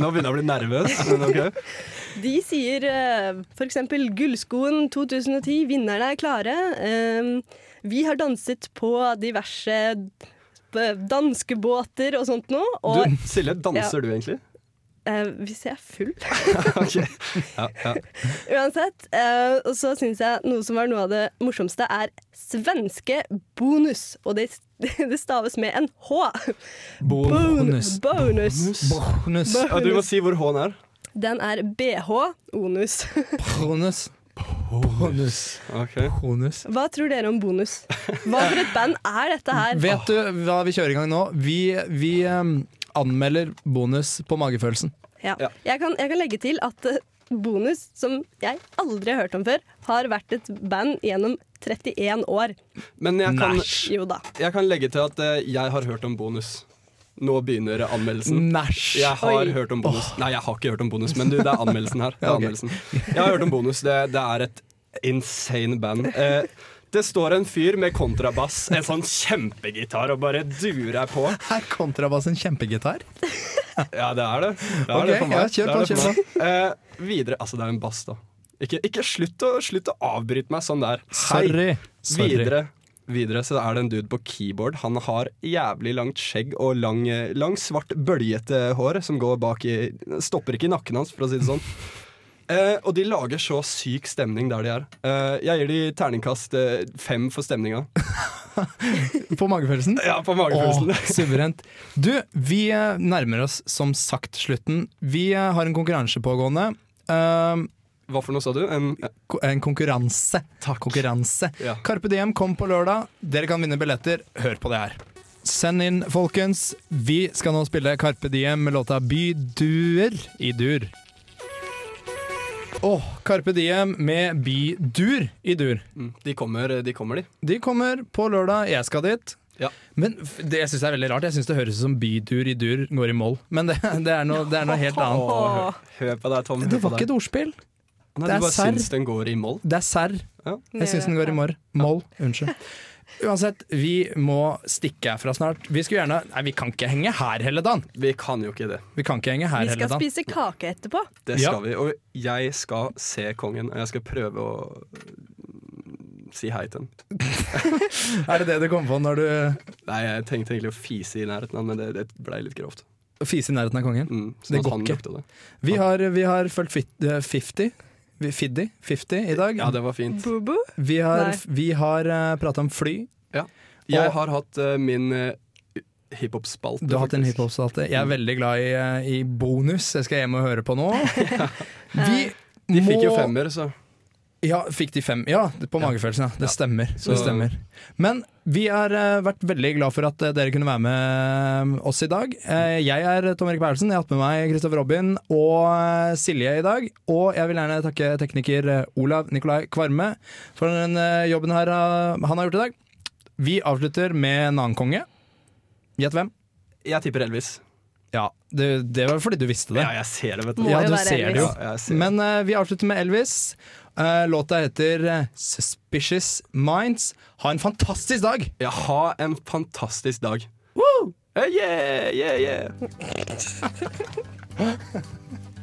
Nå begynner jeg å bli nervøs, men ok. De sier f.eks. for eksempel Gullskoen 2010, vinnerne er klare. Eh, vi har danset på diverse b- danskebåter og sånt. Og, Du, Silje, danser Ja. du egentlig? Eh, hvis jeg er full. Ok. Ja, ja. Uansett. eh, og så syns jeg noe som var noe av det morsomste, er svenske bonus. Og det, det staves med en H. Bonus. Bonus. Bonus. Ja, du må si hvor H-en er. Den er BH onus. Bonus. Bonus. Okay. Bonus. Hva tror dere om bonus? Hva for et band er dette her? Vet du hva vi kjører i gang nå? Vi, vi em, anmelder bonus på magefølelsen. Ja. Jeg, kan, jeg kan legge til at eh, Bonus, som jeg aldri har hørt om før, har vært et band gjennom 31 år. Men jeg kan, Jo da. jeg kan legge til at eh, jeg har hørt om bonus. Nå begynner anmeldelsen. Næsj. Jeg har Oi. hørt om bonus. Nei, jeg har ikke hørt om bonus, men du, det er anmeldelsen her. Det er Ja, anmeldelsen. Jeg har hørt om bonus. Det, det er et insane band. Eh, det står en fyr med kontrabass, en sånn kjempegitar, og bare durer på. Er kontrabass en kjempegitar? Ja, det er det. det, er okay, det ja, kjør på, det kjør på. Eh, videre Altså, det er en bass, da. Ikke, ikke slutt, å, slutt å avbryte meg sånn der. Sorry. Sorry. Videre, videre så er det en dude på keyboard. Han har jævlig langt skjegg og lang, eh, lang svart, bøljete hår som går bak i Stopper ikke i nakken hans, for å si det sånn. Eh, og de lager så syk stemning der de er. Eh, jeg gir de terningkast eh, fem for stemninga. På magefølelsen? Ja, på magefølelsen. Åh, suverent. Du, vi eh, nærmer oss som sagt slutten. Vi eh, har en konkurranse pågående. Uh, Hva for noe sa du? En, ja. en konkurranse. konkurranse. Ja. Carpe Diem kom på lørdag. Dere kan vinne billetter. Hør på det her. Send inn, folkens. Vi skal nå spille Carpe Diem med låta Byduer i dur. Åh, Carpe Diem med Bydur i dur. Mm, de, kommer, de kommer, de. De kommer på lørdag. Jeg skal dit. Ja. Men det det jeg synes er veldig rart. Jeg syns det høres ut som bydur i dur går i moll. Men det, det, er, noe, det er noe helt annet. Oh, hør, på deg, Tom. Det var ikke et ordspill. Nei, det er serr. syns den går i moll? Det er serr. Ja. Jeg syns den går i morr. Moll. Unnskyld. Uansett, vi må stikke herfra snart. Vi skulle gjerne Nei, vi kan ikke henge her hele dagen. Vi kan jo ikke det. Vi kan ikke henge her Vi skal spise kake etterpå. Det Ja. skal vi. Og jeg skal se kongen, og jeg skal prøve å si hei til ham Er det det du kom på når du Nei, jeg tenkte egentlig å fise i nærheten av men det, det blei litt grovt. Fise i nærheten av kongen? Mm, sånn Det går ikke. det. Vi har, vi har fulgt fit, eh, 50. Fiddy 50 i dag. Ja, det var fint. Bubu? Vi har, vi har uh, prata om fly. Ja. Jeg har hatt uh, min uh, hiphop-spalte. Du har hatt en hiphop-spalte. Jeg er veldig glad i, uh, i bonus. Jeg skal hjem og høre på nå. Vi De fikk jo femmer, så Ja, fikk de fem? Ja, på magefølelsen. Ja. Det stemmer. Så- Det stemmer. Men vi har eh, vært veldig glad for at eh, dere kunne være med oss i dag. Eh, jeg er Tom Erik Berlsen. Jeg har hatt med meg Kristoffer Robin og eh, Silje i dag. Og jeg vil gjerne takke tekniker eh, Olav Nikolai Kvarme for den eh, jobben her eh, han har gjort i dag. Vi avslutter med en annen konge. Gjett hvem? Jeg tipper Elvis. Ja, det, det var fordi du visste det. Ja, jeg ser det, vet du. Må Ja, du ser det jo. Ja, ser. Men uh, vi avslutter med Elvis. Eh, låta heter eh, 'Suspicious Minds'. Ha en fantastisk dag! Ja, ha en fantastisk dag. Woo! Uh, yeah, yeah, yeah.